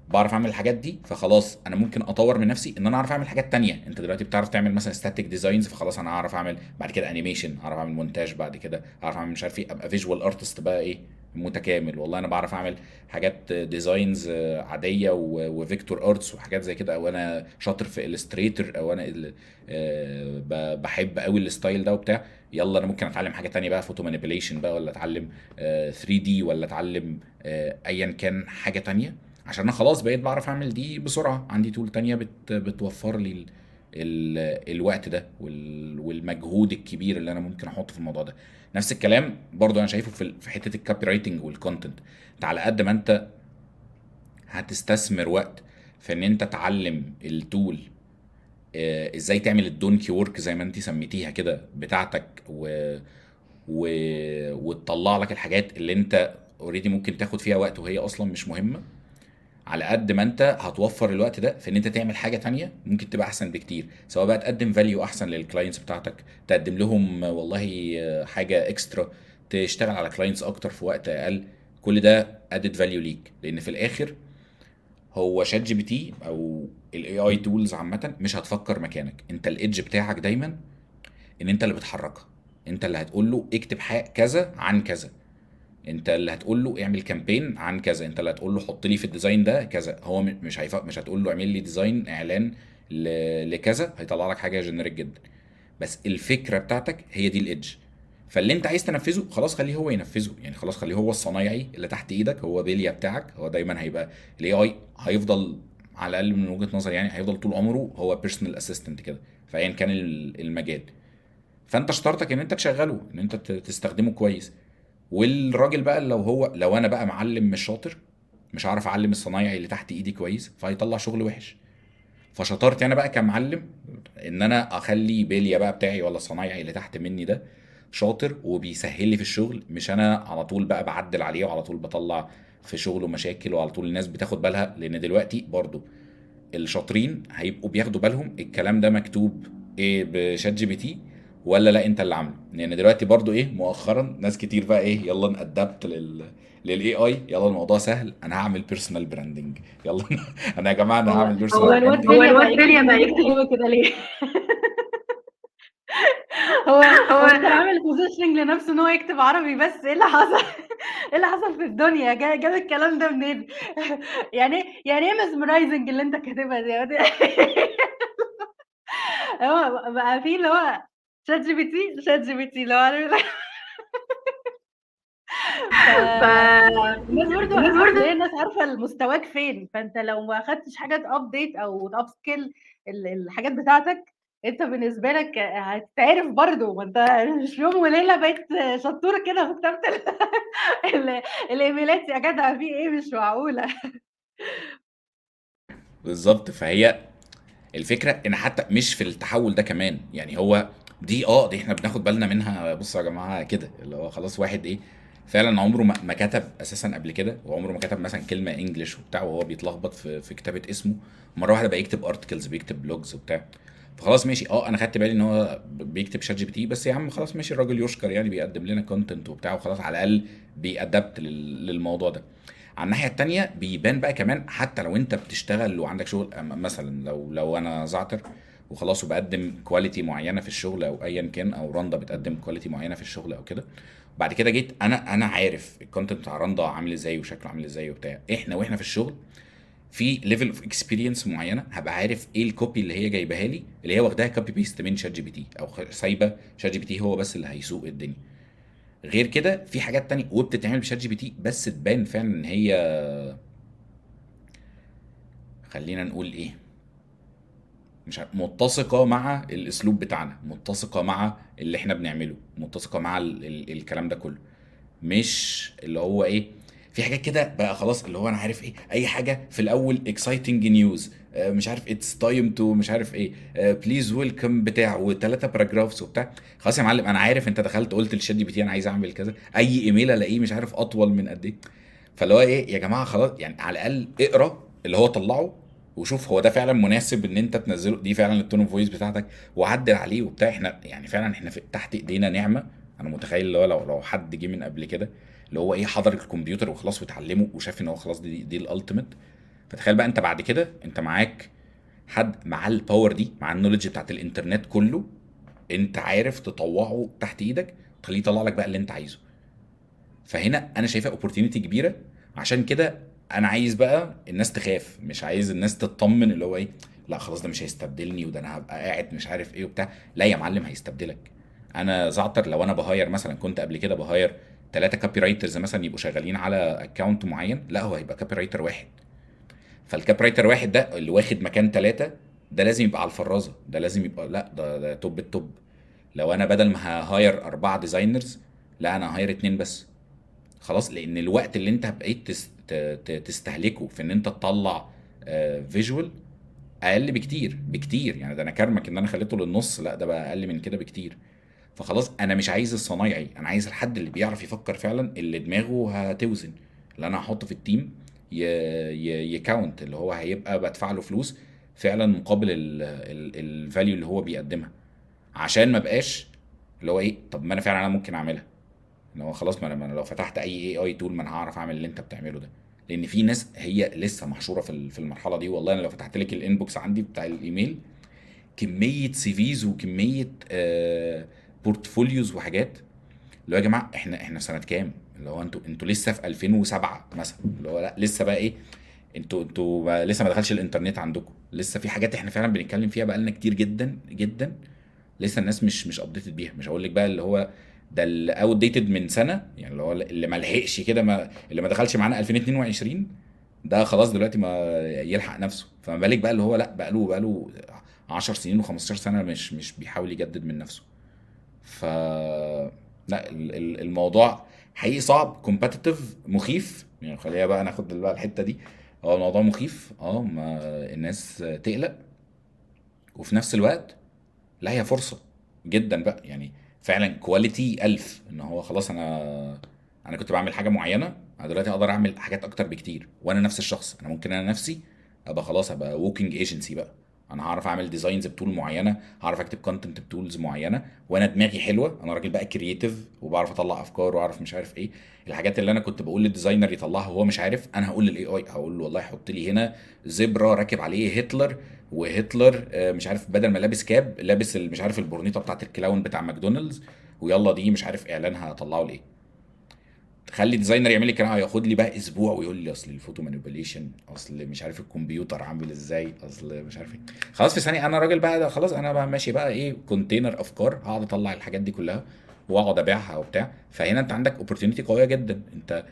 Speaker 2: بعرف أعمل الحاجات دي فخلاص أنا ممكن أطور من نفسي إن أنا أعرف أعمل حاجات تانية. أنت دلوقتي بتعرف تعمل مثلا static designs فخلاص أنا أعرف أعمل بعد كده animation أعرف أعمل مونتاج بعد كده أعرف أعمل مش عارف إيه أبقى visual artist بقى إيه. متكامل. والله أنا بعرف أعمل حاجات designs عادية و vector arts وحاجات زي كده أو أنا شاطر في Illustrator أو أنا آه، بحب قوي ال style ده وبتاع. يلا أنا ممكن أتعلم حاجة تانية بقى photo manipulation بقى ولا أتعلم 3 D ولا أتعلم آه، ايا كان حاجة تانية. عشان أنا خلاص بقيت بعرف أعمل دي بسرعة. عندي tool تانية بت بتوفر لي الوقت ده وال والمجهود الكبير اللي أنا ممكن أحطه في الموضوع ده. نفس الكلام برضو أنا شايفه في حتة ال copywriting وال content أنت على قد ما أنت هتستثمر وقت في إن أنت تعلم ال tool آه، إزاي تعمل ال donkey work زي ما أنت سميتيها كده بتاعتك و... و... وتطلع لك الحاجات اللي أنت already ممكن تاخد فيها وقت وهي أصلا مش مهمة. على قد ما انت هتوفر الوقت ده في ان انت تعمل حاجة تانية ممكن تبقى أحسن بكتير. سواء بقى تقدم value أحسن لل clients بتاعتك تقدم لهم والله حاجة extra تشتغل على clients أكتر في وقت أقل كل ده added value ليك. لأن في الآخر هو ChatGPT أو ال AI tools عامة مش هتفكر مكانك. أنت ال edge بتاعك دايما إن أنت اللي بتحركها. أنت اللي هتقول له اكتب كذا عن كذا. انت اللي هتقول له اعمل campaign عن كذا انت اللي هتقول له حط لي في ال design ده كذا. هو مش هيف... مش هتقول له اعمل لي design اعلان. لكذا هيطلع لك حاجة generic جدا. بس الفكرة بتاعتك هي دي ال edge فاللي انت عايز تنفذه خلاص خليه هو ينفذه. يعني خلاص خليه هو الصنايعي اللي تحت إيدك هو بيليا بتاعك هو دايما هيبقى ال AI هيفضل على الأقل من وجهة نظري يعني هيفضل طول عمره هو personal assistant كده فايا كان ال- المجال. فأنت شطارتك إن أنت تشغله إن أنت تستخدمه كويس. والراجل بقى لو هو لو أنا بقى معلم مش شاطر مش هعرف أعلم الصنايعي اللي تحت إيدي كويس فهيطلع شغل وحش. فشطارتي أنا بقى كمعلم إن أنا أخلي بيليا بقى بتاعي ولا الصنايعي اللي تحت مني ده شاطر وبيسهل لي في الشغل مش أنا على طول بقى بعدل عليه وعلى طول بطلع في شغله مشاكل وعلى طول الناس بتاخد بالها لأن دلوقتي برضو الشاطرين هيبقوا بياخدوا بالهم الكلام ده مكتوب إيه ب ChatGPT ولا لا انت اللي عامله؟ لأن دلوقتي برضو إيه مؤخرا ناس كتير بقى إيه يلا ن adapt لل لل AI يلا الموضوع سهل أنا هعمل personal branding يلا أنا يا جماعة
Speaker 1: أنا
Speaker 2: هعمل
Speaker 1: هو
Speaker 2: personal
Speaker 1: الواد
Speaker 2: branding
Speaker 3: هو الواد بيليا بقى
Speaker 1: يكتب كده ليه؟ هو هو كان عامل positioning لنفسه إن هو يكتب عربي بس إيه اللي حصل؟ إيه اللي حصل في الدنيا؟ جا- جاب الكلام ده منين؟ يعني يعني إيه mesmerizing اللي أنت كاتبها دي؟ هو بقى في اللي هو شات جي بي تي شات جي بي تي هو عارف ف
Speaker 3: ف
Speaker 1: الناس برضه
Speaker 3: الناس
Speaker 1: عارفة مستواك فين فأنت لو ما أخدتش حاجة تابديت أو تاب سكيل الحاجات بتاعتك أنت بالنسبة لك هتتعرف برضه ما أنت مش يوم وليلة بقيت شطور كده في كتابة ال- ال- الإيميلات. يا جدع في إيه؟ مش معقولة.
Speaker 2: بالظبط. فهي الفكرة إن حتى مش في التحول ده كمان. يعني هو دي آه دي إحنا بناخد بالنا منها. بصوا يا جماعة كده اللي هو خلاص واحد إيه فعلا عمره ما كتب أساسا قبل كده وعمره ما كتب مثلا كلمة English وبتاع وهو بيتلخبط في في كتابة اسمه. مرة واحدة بقى يكتب articles بيكتب blogs وبتاع. فخلاص ماشي. آه أنا خدت بالي إن هو بيكتب ChatGPT بس يا عم خلاص ماشي الراجل يشكر يعني بيقدم لنا content وبتاع وخلاص على الأقل بي adapt لل- للموضوع ده. على الناحية التانية بيبان بقى كمان حتى لو أنت بتشتغل وعندك شغل مثلا لو لو أنا زعتر وخلاص وبقدم quality معينة في الشغل أو ايا كان أو رندا بتقدم quality معينة في الشغل أو كده. بعد كده جيت أنا أنا عارف ال content بتاع رندا عامل إزاي وشكله عامل إزاي وبتاع. إحنا وإحنا في الشغل في level of experience معينة هبقى عارف إيه ال copy اللي هي جايباها لي اللي هي واخداها copy paste من ChatGPT أو سايبة ChatGPT هو بس اللي هيسوق الدنيا. غير كده في حاجات تانية وبتتعمل ب ChatGPT بس تبان فعلا إن هي خلينا نقول إيه؟ مش متسقة مع الأسلوب بتاعنا متسقة مع اللي إحنا بنعمله متسقة مع ال ال الكلام ده كله. مش اللي هو إيه في حاجات كده بقى خلاص اللي هو أنا عارف إيه أي حاجة في الأول exciting news مش عارف it's time to مش عارف إيه please welcome بتاع وثلاثه paragraphs وبتاع. خلاص يا معلم أنا عارف أنت دخلت قلت لل ChatGPT أنا عايز أعمل كذا أي إيميل ألاقيه مش عارف أطول من قد إيه. فاللي هو إيه يا جماعة خلاص يعني على الأقل اقرأ اللي هو طلعه وشوف هو ده فعلا مناسب إن أنت تنزله؟ دي فعلا ال tone of voice بتاعتك؟ وعدل عليه وبتاع. إحنا يعني فعلا إحنا في تحت إيدينا نعمة. أنا متخيل اللي هو لو لو حد جه من قبل كده اللي هو إيه حضر الكمبيوتر وخلاص واتعلمه وشاف إن هو خلاص دي دي ال ultimate فتخيل بقى أنت بعد كده أنت معاك حد معاه ال power دي مع ال knowledge بتاعت الإنترنت كله أنت عارف تطوعه تحت إيدك تخليه يطلع لك بقى اللي أنت عايزه. فهنا أنا شايفها opportunity كبيرة. عشان كده أنا عايز بقى الناس تخاف مش عايز الناس تطمن اللي هو إيه لا خلاص ده مش هيستبدلني وده أنا هبقى قاعد مش عارف إيه وبتاع. لا يا معلم هيستبدلك. أنا زعتر لو أنا ب hire مثلا كنت قبل كده ب hire ثلاثة copywriters مثلا يبقوا شغالين على account معين لا هو هيبقى copywriter واحد. فال copywriter واحد ده اللي واخد مكان ثلاثة ده لازم يبقى على الفرازة ده لازم يبقى لا ده, ده top ال top. لو أنا بدل ما hire أربعة designers لا أنا ه hire اتنين بس. خلاص لأن الوقت اللي أنت بقيت تستهلكه في إن أنت تطلع visual أقل بكتير بكتير. يعني ده أنا كرمك إن أنا خليته للنص لا ده بقى أقل من كده بكتير. فخلاص أنا مش عايز الصنايعي أنا عايز الحد اللي بيعرف يفكر فعلا اللي دماغه هتوزن. اللي أنا هحطه في ال team account اللي هو هيبقى بدفع له فلوس فعلا مقابل ال value اللي هو بيقدمها. عشان ما بقاش اللي هو إيه طب ما أنا فعلا أنا ممكن أعملها. إن هو خلاص ما أنا لو فتحت أي AI tool ما أنا هعرف أعمل اللي أنت بتعمله ده. لأن في ناس هي لسه محشورة في في المرحلة دي والله أنا لو فتحت لك ال inbox عندي بتاع الإيميل كمية CVs وكمية آه portfolios وحاجات اللي هو يا جماعة إحنا إحنا سنة كام؟ اللي هو أنتوا أنتوا لسه في 2007 مثلا. اللي هو لا لسه بقى إيه؟ أنتوا أنتوا لسه ما دخلش الإنترنت عندكم. لسه في حاجات إحنا فعلا بنتكلم فيها بقالنا كتير جدا جدا لسه الناس مش مش updated بيها. مش هقول لك بقى اللي هو ده اللي outdated من سنة يعني اللي هو اللي ما لحقش كده ما اللي ما دخلش معانا 2022 ده خلاص دلوقتي ما يلحق نفسه. فما بالك بقى اللي هو لأ بقى له بقى له 10 سنين و15 سنة مش مش بيحاول يجدد من نفسه. ف لأ ال- ال- الموضوع حقيقي صعب competitive مخيف. يعني خلينا بقى ناخد بقى الحتة دي. هو الموضوع مخيف. آه ما الناس تقلق. وفي نفس الوقت لا هي فرصة جدا بقى. يعني فعلا quality ألف. إن هو خلاص أنا أنا كنت بعمل حاجة معينة أنا دلوقتي أقدر أعمل حاجات أكتر بكتير وأنا نفس الشخص. أنا ممكن أنا نفسي أبقى خلاص أبقى walking agency بقى. أنا هعرف اعمل designs ب tool معينة هعرف اكتب content ب tools معينة وأنا دماغي حلوة أنا راجل بقى creative وبعرف اطلع افكار واعرف مش عارف إيه. الحاجات اللي أنا كنت بقول لل designer يطلعها وهو مش عارف أنا هقول لل AI هقول له والله حط لي هنا zebra راكب عليه هتلر وهتلر آه، مش عارف بدل ما لابس cap لابس مش عارف البورنيطه بتاعت ال clown بتاع ماكدونالدز ويلا دي مش عارف اعلان هطلعه لإيه. تخلي designer يعمل لي كلام هياخد لي بقى أسبوع ويقول لي أصل ال photo manipulation أصل مش عارف الكمبيوتر عامل إزاي أصل مش عارف إيه. خلاص في ثانية أنا راجل بقى ده خلاص أنا بقى ماشي بقى إيه container افكار هقعد أطلع الحاجات دي كلها وأقعد أبيعها وبتاع. فهنا أنت عندك opportunity قوية جدا. أنت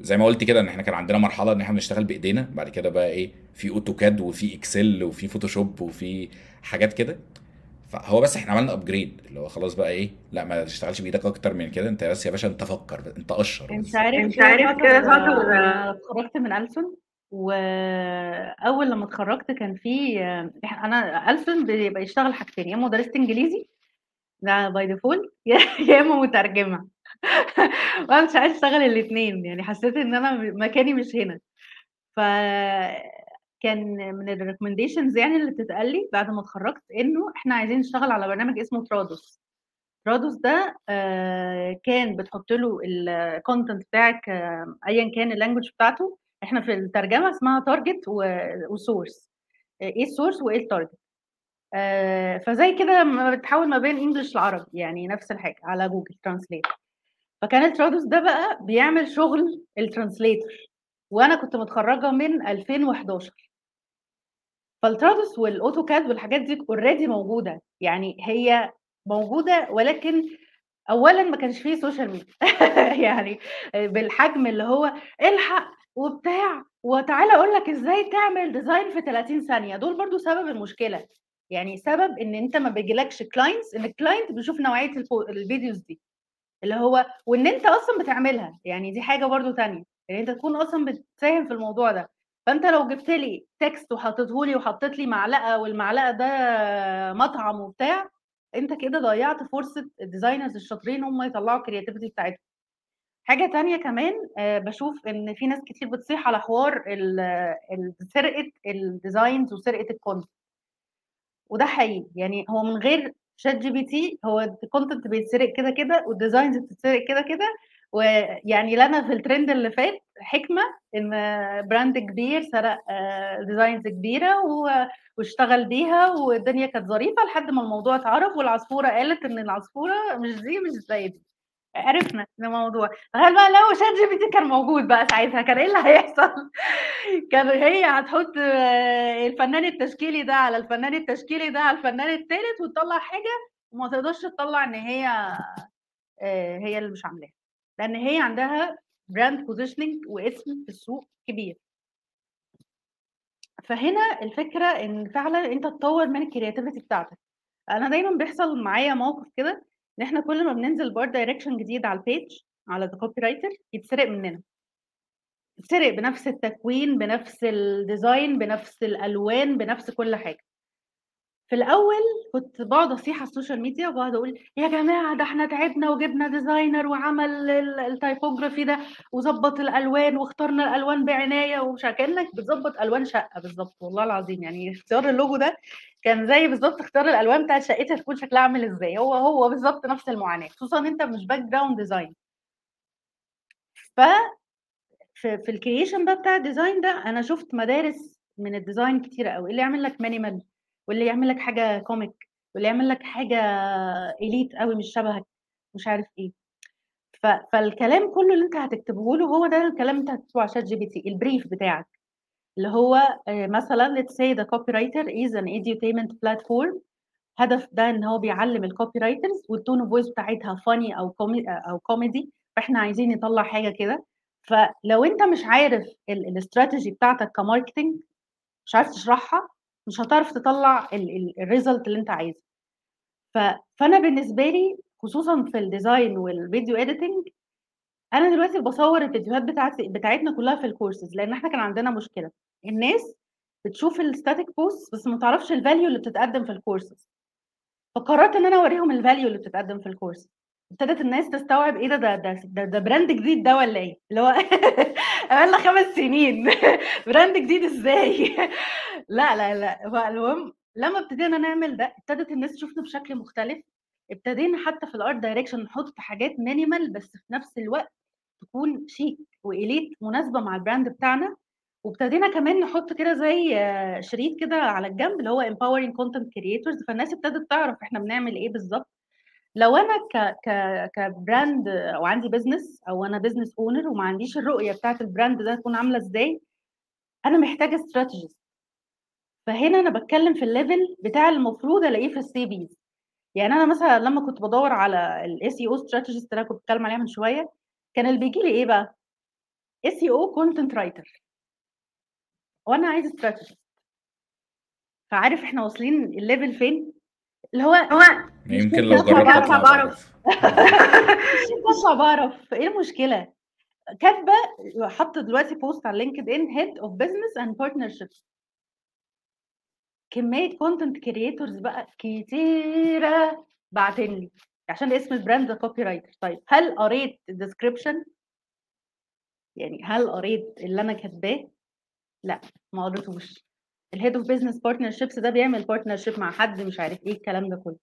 Speaker 2: زي ما قلت كده إن إحنا كان عندنا مرحلة إن إحنا بنشتغل بإيدينا بعد كده بقى إيه في AutoCAD وفي Excel وفي Photoshop وفي حاجات كده. فهو بس إحنا عملنا upgrade اللي هو خلاص بقى إيه لا ما تشتغلش بإيدك أكتر من كده انت بس يا باشا انت فكر انت قشر
Speaker 1: انت عارف
Speaker 3: انت عارف كده
Speaker 1: اتخرجت من ألسن وأول لما اتخرجت كان في أنا ألسن بيبقى يشتغل حاجتين يا إما مدرسة إنجليزي ده by default يا إما مترجمة. وأنا مش عايزة أشتغل الاتنين يعني حسيت إن أنا مكاني مش هنا. ف كان من ال recommendations يعني اللي بتتقال لي بعد ما اتخرجت إنه إحنا عايزين نشتغل على برنامج اسمه Trados Trados ده آه، كان بتحط له ال content بتاعك آه، ايا كان ال language بتاعته. إحنا في الترجمة اسمها target و source إيه ال source وإيه ال target آه، فزي كده بتحول ما بين English لعربي يعني نفس الحاجة على Google Translate فكان ال Trados ده بقى بيعمل شغل ال translator وأنا كنت متخرجة من 2011 فال Trados وال AutoCAD والحاجات دي already موجودة. يعني هي موجودة ولكن اولا ما كانش فيه social media يعني بالحجم اللي هو الحق وبتاع وتعالى أقول لك إزاي تعمل design في 30 ثانية. دول برضو سبب المشكلة. يعني سبب إن أنت ما بيجيلكش clients إن ال client بيشوف نوعية الفيديوز دي. اللي هو وإن أنت أصلا بتعملها. يعني دي حاجة برضو تانية. يعني أنت تكون أصلا بتساهم في الموضوع ده. فأنت لو جبت لي text وحطيته لي وحطيت لي معلقة والمعلقة ده مطعم وبتاع أنت كده ضيعت فرصة ال designers الشاطرين هم يطلعوا ال creativity بتاعتهم. حاجة تانية كمان آه، بشوف إن في ناس كتير بتصيح على حوار سرقة ال designs وسرقة ال content وده حقيقي يعني هو من غير ChatGPT هو ال content بيتسرق كده كده وال designs بتتسرق كده كده ويعني لنا في الترند اللي فات حكمة إن brand كبير سرق designs كبيرة و- واشتغل بيها والدنيا كانت ظريفة لحد ما الموضوع اتعرف والعصفورة قالت إن العصفورة مش دي مش زي دي. عرفنا الموضوع. تخيل بقى لو ChatGPT كان موجود بقى ساعتها؟ كان إيه اللي هيحصل؟ كان هي هتحط آه، الفنان التشكيلي ده على الفنان التشكيلي ده على الفنان التالت وتطلع حاجة وما تقدرش تطلع إن هي آه، هي اللي مش عاملاها. لأن هي عندها brand positioning واسم في السوق كبير. فهنا الفكرة إن فعلا أنت تطور من ال creativity بتاعتك. أنا دايما بيحصل معايا موقف كده إن إحنا كل ما بننزل بـ art direction جديد على ال page على The Copywriter يتسرق مننا. يتسرق بنفس التكوين بنفس ال design بنفس الألوان بنفس كل حاجة. في الأول كنت بقعد أصيح على ال social media وبقعد أقول يا جماعة ده إحنا تعبنا وجبنا designer وعمل ال- ال typography ده وظبط الألوان واخترنا الألوان بعناية ومش كأنك بتظبط ألوان شقة بالظبط والله العظيم يعني اختيار اللوجو ده كان زي بالظبط اختيار الألوان بتاعت شقتها تكون شكلها عامل إزاي. هو هو بالظبط نفس المعاناة خصوصا أنت مش background design ف في, ال creation بقى بتاع ال design ده أنا شفت مدارس من ال design كتيره قوي اللي يعمل لك minimal واللي يعمل لك حاجة comic واللي يعمل لك حاجة elite قوي مش شبهك مش عارف إيه. ف... فالكلام كله اللي أنت هتكتبه له هو ده الكلام أنت هتكتبه على ChatGPT ال brief بتاعك. اللي هو آه، مثلا let's say the copywriter is an edutainment platform. هدف ده إن هو بيعلم ال copywriters وال tone of voice بتاعتها funny أو كومي أو كوميدي فإحنا عايزين نطلع حاجة كده. فلو أنت مش عارف الاستراتيجي بتاعتك ك marketing مش عارف تشرحها مش هتعرف تطلع ال result اللي انت عايزه. فأنا بالنسبة لي خصوصا في ال design وال video editing أنا دلوقتي بصور الفيديوهات بتاعتي بتاعتنا كلها في الكورسز لأن إحنا كان عندنا مشكلة. الناس بتشوف ال static post بس ما تعرفش ال value اللي بتتقدم في الكورسز فقررت إن أنا أوريهم ال value اللي بتتقدم في ال course ابتدت الناس تستوعب إيه ده ده ده ده, ده brand جديد ده ولا إيه؟ اللي هو بقالنا خمس سنين. brand جديد إزاي؟ لا لا لا. فالمهم لما ابتدينا نعمل ده ابتدت الناس تشوفنا بشكل مختلف. ابتدينا حتى في ال art direction نحط حاجات minimal بس في نفس الوقت تكون chic و elite مناسبة مع ال brand بتاعنا. وابتدينا كمان نحط كده زي شريط كده على الجنب اللي هو empowering content creators. فالناس ابتدت تعرف إحنا بنعمل إيه بالظبط. لو أنا ك ك ك brand أو عندي business أو أنا business owner وما عنديش الرؤية بتاعت ال brand ده تكون عاملة إزاي أنا محتاجة strategies فهنا أنا بتكلم في الليفل بتاع المفروض ألاقيه في السي بيز يعني أنا مثلا لما كنت بدور على الاس اي أو استراتيجيست اللي أنا كنت بتكلم عليها من شوية كان اللي بيجي لي إيه بقى؟ اس أو كونتنت رايتر وأنا عايز استراتيجيست فعارف إحنا واصلين الليفل فين؟ اللي هو
Speaker 3: هو
Speaker 2: يمكن لو جربت اطلع
Speaker 3: بعرف.
Speaker 2: بعرف.
Speaker 1: مش بطلع بعرف. إيه المشكلة؟ كاتبة حاطه دلوقتي post على LinkedIn head of business and partnerships كمية content creators بقى كتيرة. بعتين لي. عشان اسم ال brand copywriter طيب هل قريت ال description يعني هل قريت اللي أنا كاتباه؟ لا ما قريتوش ال head of business partnerships ده بيعمل partnership مع حد مش عارف إيه الكلام ده كله.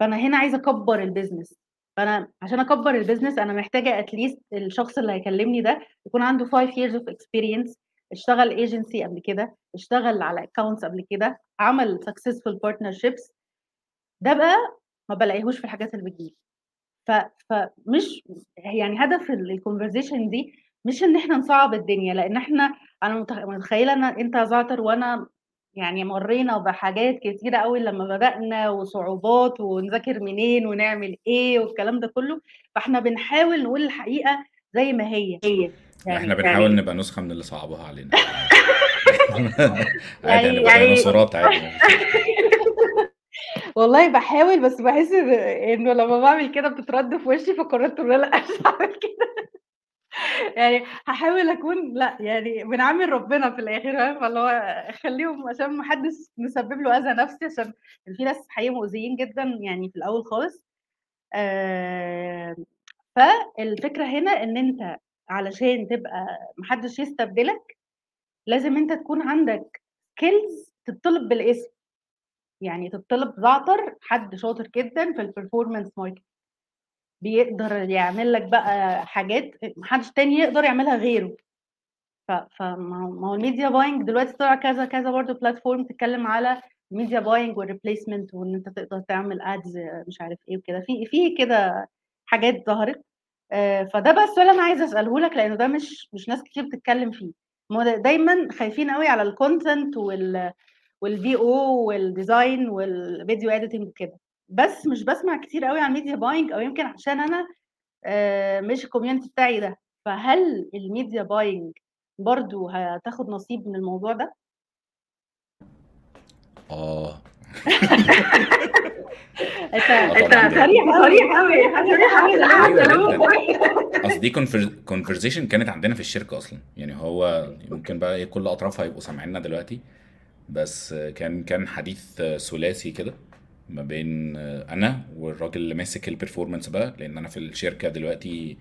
Speaker 1: فأنا هنا عايزة أكبر ال business فأنا عشان أكبر ال business أنا محتاجة at least الشخص اللي هيكلمني ده يكون عنده 5 years of experience اشتغل ايجنسي قبل كده اشتغل على accounts قبل كده عمل successful partnerships. ده بقى ما بلاقيهوش في الحاجات اللي بتجيلي. ف... فمش يعني هدف ال conversation دي مش إن إحنا نصعب الدنيا لأن إحنا أنا متخ- متخيلة ان أنت يا زعتر وأنا يعني مرينا بحاجات كتيرة قوي لما بدأنا وصعوبات ونذاكر منين ونعمل إيه والكلام ده كله فإحنا بنحاول نقول الحقيقة زي ما هي.
Speaker 3: هي.
Speaker 2: إحنا بنحاول نبقى نسخة من اللي صعبوها علينا. عادي
Speaker 1: يعني-
Speaker 2: هنبقى
Speaker 3: يعني-
Speaker 2: ديناصورات عادي
Speaker 1: والله بحاول بس بحس انه لما بعمل كده بتترد في وشي فقررت إن أنا لا مش هعمل كده. يعني هحاول أكون لأ يعني بنعامل ربنا في الآخر فاهم؟ فاللي هو خليهم عشان ما حدش نسبب له أذى نفسي عشان في ناس حقيقي مؤذيين جدا يعني في الأول خالص. آه فالفكرة هنا إن أنت علشان تبقى محدش يستبدلك لازم أنت تكون عندك skills تطلب بالاسم. يعني تطلب زعتر حد شاطر جدا في ال performance market بيقدر يعمل لك بقى حاجات محدش تاني يقدر يعملها غيره. فما هو ال media buying دلوقتي طلع كذا كذا برضه platform تتكلم على ال media buying وال replacement وإن أنت تقدر تعمل ads مش عارف إيه وكده. في في كده حاجات ظهرت. آه، فده بقى السؤال أنا عايزة أسأله لك لأنه ده مش مش ناس كتير بتتكلم فيه. دايما خايفين قوي على ال content وال وال VO وال design وال video editing وكده. بس مش بسمع كتير قوي عن media buying أو يمكن عشان أنا آه، مش ال community بتاعي ده. فهل ال media buying برضو هتاخد نصيب من الموضوع ده؟
Speaker 2: آه.
Speaker 1: أنت
Speaker 2: آه أنت.
Speaker 3: صريح صريح قوي صريح قوي
Speaker 2: أصل دي conversation كانت عندنا في الشركة أصلا. يعني هو ممكن بقى إيه كل أطرافها يبقوا سامعيننا دلوقتي. بس كان كان حديث ثلاثي كده. ما بين أنا والراجل اللي ماسك ال performance بقى لأن أنا في الشركة دلوقتي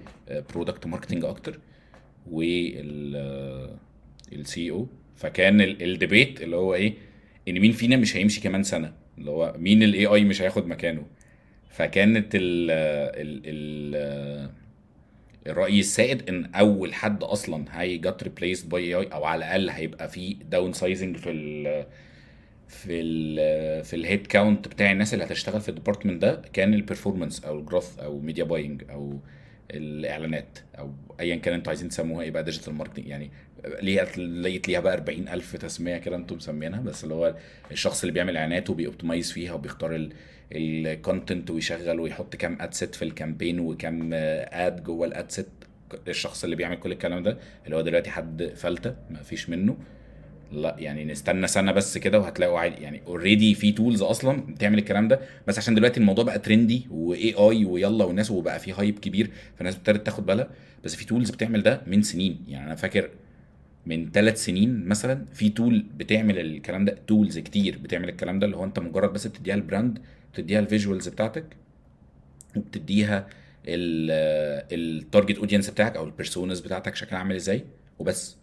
Speaker 2: product marketing أكتر وال CEO فكان ال debate اللي هو إيه إن مين فينا مش هيمشي كمان سنة؟ اللي هو مين ال AI مش هياخد مكانه؟ فكانت ال ال ال الرأي السائد إن أول حد أصلا هي get replaced by AI أو على الأقل هيبقى في downsizing في في ال في ال head count بتاع الناس اللي هتشتغل في ال department ده كان ال performance أو ال growth أو media buying أو الإعلانات أو ايا كان أنتوا عايزين تسموها إيه بقى digital marketing يعني ليها لقيت ليها بقى 40000 تسمية كده أنتم مسمينها بس اللي هو الشخص اللي بيعمل إعلانات وبي optimize فيها وبيختار ال content ويشغل ويحط كام ad set في ال campaign وكام ad جوه ال ad set الشخص اللي بيعمل كل الكلام ده اللي هو دلوقتي حد فلتة ما فيش منه. لا يعني نستنى سنة بس كده وهتلاقوا عادي يعني already في tools أصلا بتعمل الكلام ده. بس عشان دلوقتي الموضوع بقى trendy و AI ويلا والناس وبقى في hype كبير فالناس ابتدت تاخد بالها. بس في tools بتعمل ده من سنين. يعني أنا فاكر من ثلاث سنين مثلا في tool بتعمل الكلام ده tools كتير بتعمل الكلام ده اللي هو أنت مجرد بس بتديها ال brand بتديها ال visuals بتاعتك وبتديها ال target audience بتاعك أو ال personas بتاعتك شكلها عامل إزاي وبس.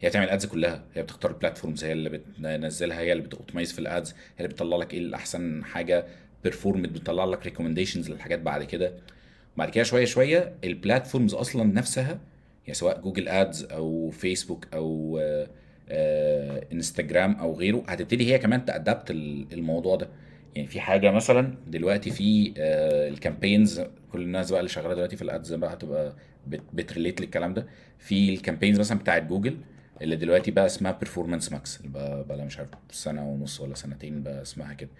Speaker 2: هي بتعمل ads كلها. هي بتختار ال platforms هي اللي بتنزلها هي اللي بت optimize في ال ads هي اللي بتطلع لك إيه الأحسن حاجة performed بتطلع لك recommendations للحاجات بعد كده. بعد كده شوية شوية ال platforms أصلا نفسها يعني سواء جوجل ads أو فيسبوك أو آه، آه، انستجرام أو غيره هتبتدي هي كمان ت adapt الموضوع ده. يعني في حاجة مثلا دلوقتي في آه، ال campaigns كل الناس بقى اللي شغالة دلوقتي في ال ads بقى هتبقى بت relate للكلام ده. في ال campaigns مثلا بتاعت جوجل اللي دلوقتي بقى اسمها Performance Max بقى, بقى مش عارف سنة ونص ولا سنتين بقى اسمها كده.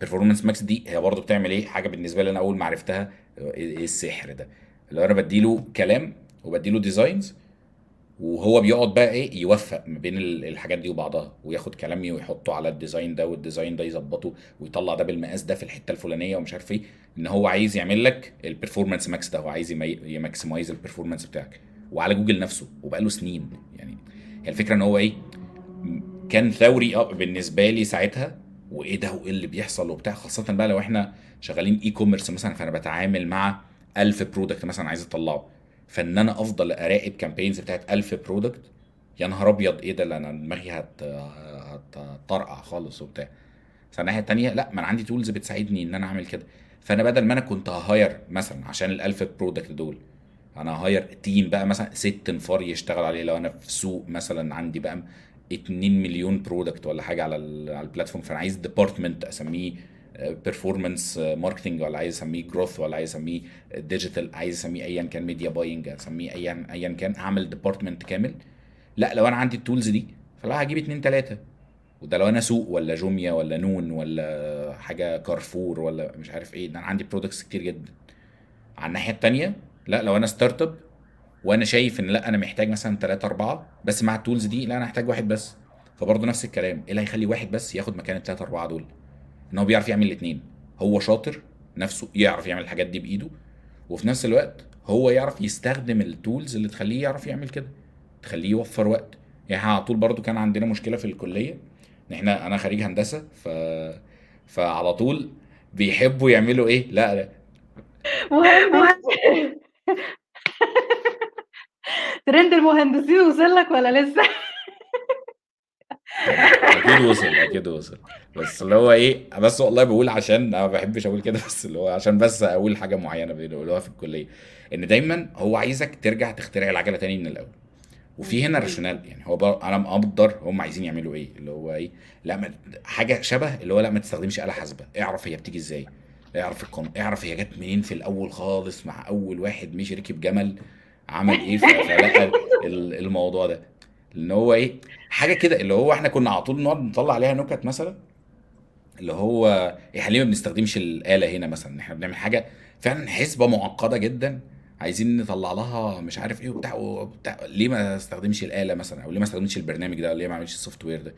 Speaker 2: Performance Max دي هي برضه بتعمل إيه؟ حاجة بالنسبة لي أنا أول ما عرفتها إيه السحر ده. اللي أنا بديله كلام وبديله designs وهو بيقعد بقى إيه؟ يوفق ما بين الحاجات دي وبعضها وياخد كلامي ويحطه على ال design ده وال design ده يظبطه ويطلع ده بالمقاس ده في الحتة الفلانية ومش عارف إيه. إن هو عايز يعمل لك ال Performance Max ده هو عايز ي maximize ال performance بتاعك. وعلى جوجل نفسه وبقاله سنين. يعني هي الفكرة إن هو إيه؟ كان ثوري أه بالنسبة لي ساعتها وإيه ده وإيه اللي بيحصل وبتاع. خاصة بقى لو إحنا شغالين e-commerce مثلا فأنا بتعامل مع 1000 product مثلا عايز أطلعه. فإن أنا أفضل أراقب campaigns بتاعت 1000 product يا نهار أبيض إيه ده اللي أنا دماغي هت هتطرقع خالص وبتاع. بس الناحية الثانية لا ما أنا عندي tools بتساعدني إن أنا أعمل كده. فأنا بدل ما أنا كنت ه hire مثلا عشان ال 1000 product دول أنا hire team بقى مثلا ست نفار يشتغل عليه. لو أنا في سوق مثلا عندي بقى 2 مليون product ولا حاجة على على ال platform فأنا عايز department أسميه performance marketing ولا عايز أسميه growth ولا عايز أسميه digital عايز أسميه ايا كان media buying أسميه ايا ايا كان أعمل department كامل. لا لو أنا عندي ال tools دي فلا هجيب اتنين تلاتة. وده لو أنا سوق ولا جوميا ولا نون ولا حاجة كارفور ولا مش عارف إيه ده أنا عندي products كتير جدا. على الناحية التانية لا لو أنا startup وأنا شايف إن لا أنا محتاج مثلا ثلاثة أربعة بس مع التولز دي لا أنا محتاج واحد بس. فبرضه نفس الكلام إيه اللي هيخلي واحد بس ياخد مكان الثلاثة أربعة دول؟ إن هو بيعرف يعمل الاثنين هو شاطر نفسه يعرف يعمل الحاجات دي بإيده وفي نفس الوقت هو يعرف يستخدم التولز اللي تخليه يعرف يعمل كده تخليه يوفر وقت. يعني إحنا على طول برضو كان عندنا مشكلة في الكلية إن إحنا أنا خريج هندسة ف فعلى طول بيحبوا يعملوا إيه؟ لا, لا.
Speaker 1: ترند المهندسين وصل لك ولا لسه؟
Speaker 2: أكيد وصل أكيد وصل. بس اللي هو إيه بس والله بقول عشان أنا ما بحبش أقول كده بس اللي هو عشان بس أقول حاجة معينة بيقولوها في الكلية. إن دايما هو عايزك ترجع تخترع العجلة تاني من الأول. وفي هنا راشونال يعني هو. أنا مقدر هم عايزين يعملوا إيه اللي هو إيه لا ما... حاجة شبه اللي هو لا ما تستخدمش آلة حاسبة. اعرف هي بتيجي إزاي. اعرف القن... اعرف هي جت منين في الأول خالص مع أول واحد مشي ركب جمل عمل إيه؟ فلقى الموضوع ده. ان هو إيه؟ حاجة كده اللي هو إحنا كنا على طول نقعد نطلع عليها نكت مثلا اللي هو إحنا ليه ما بنستخدمش الآلة هنا مثلا؟ إحنا بنعمل حاجة فعلا حسبة معقدة جدا عايزين نطلع لها مش عارف إيه وبتاع وبتاع ليه ما استخدمش الآلة مثلا؟ أو ليه ما استخدمش البرنامج ده؟ ليه ما اعملش السوفت وير ده؟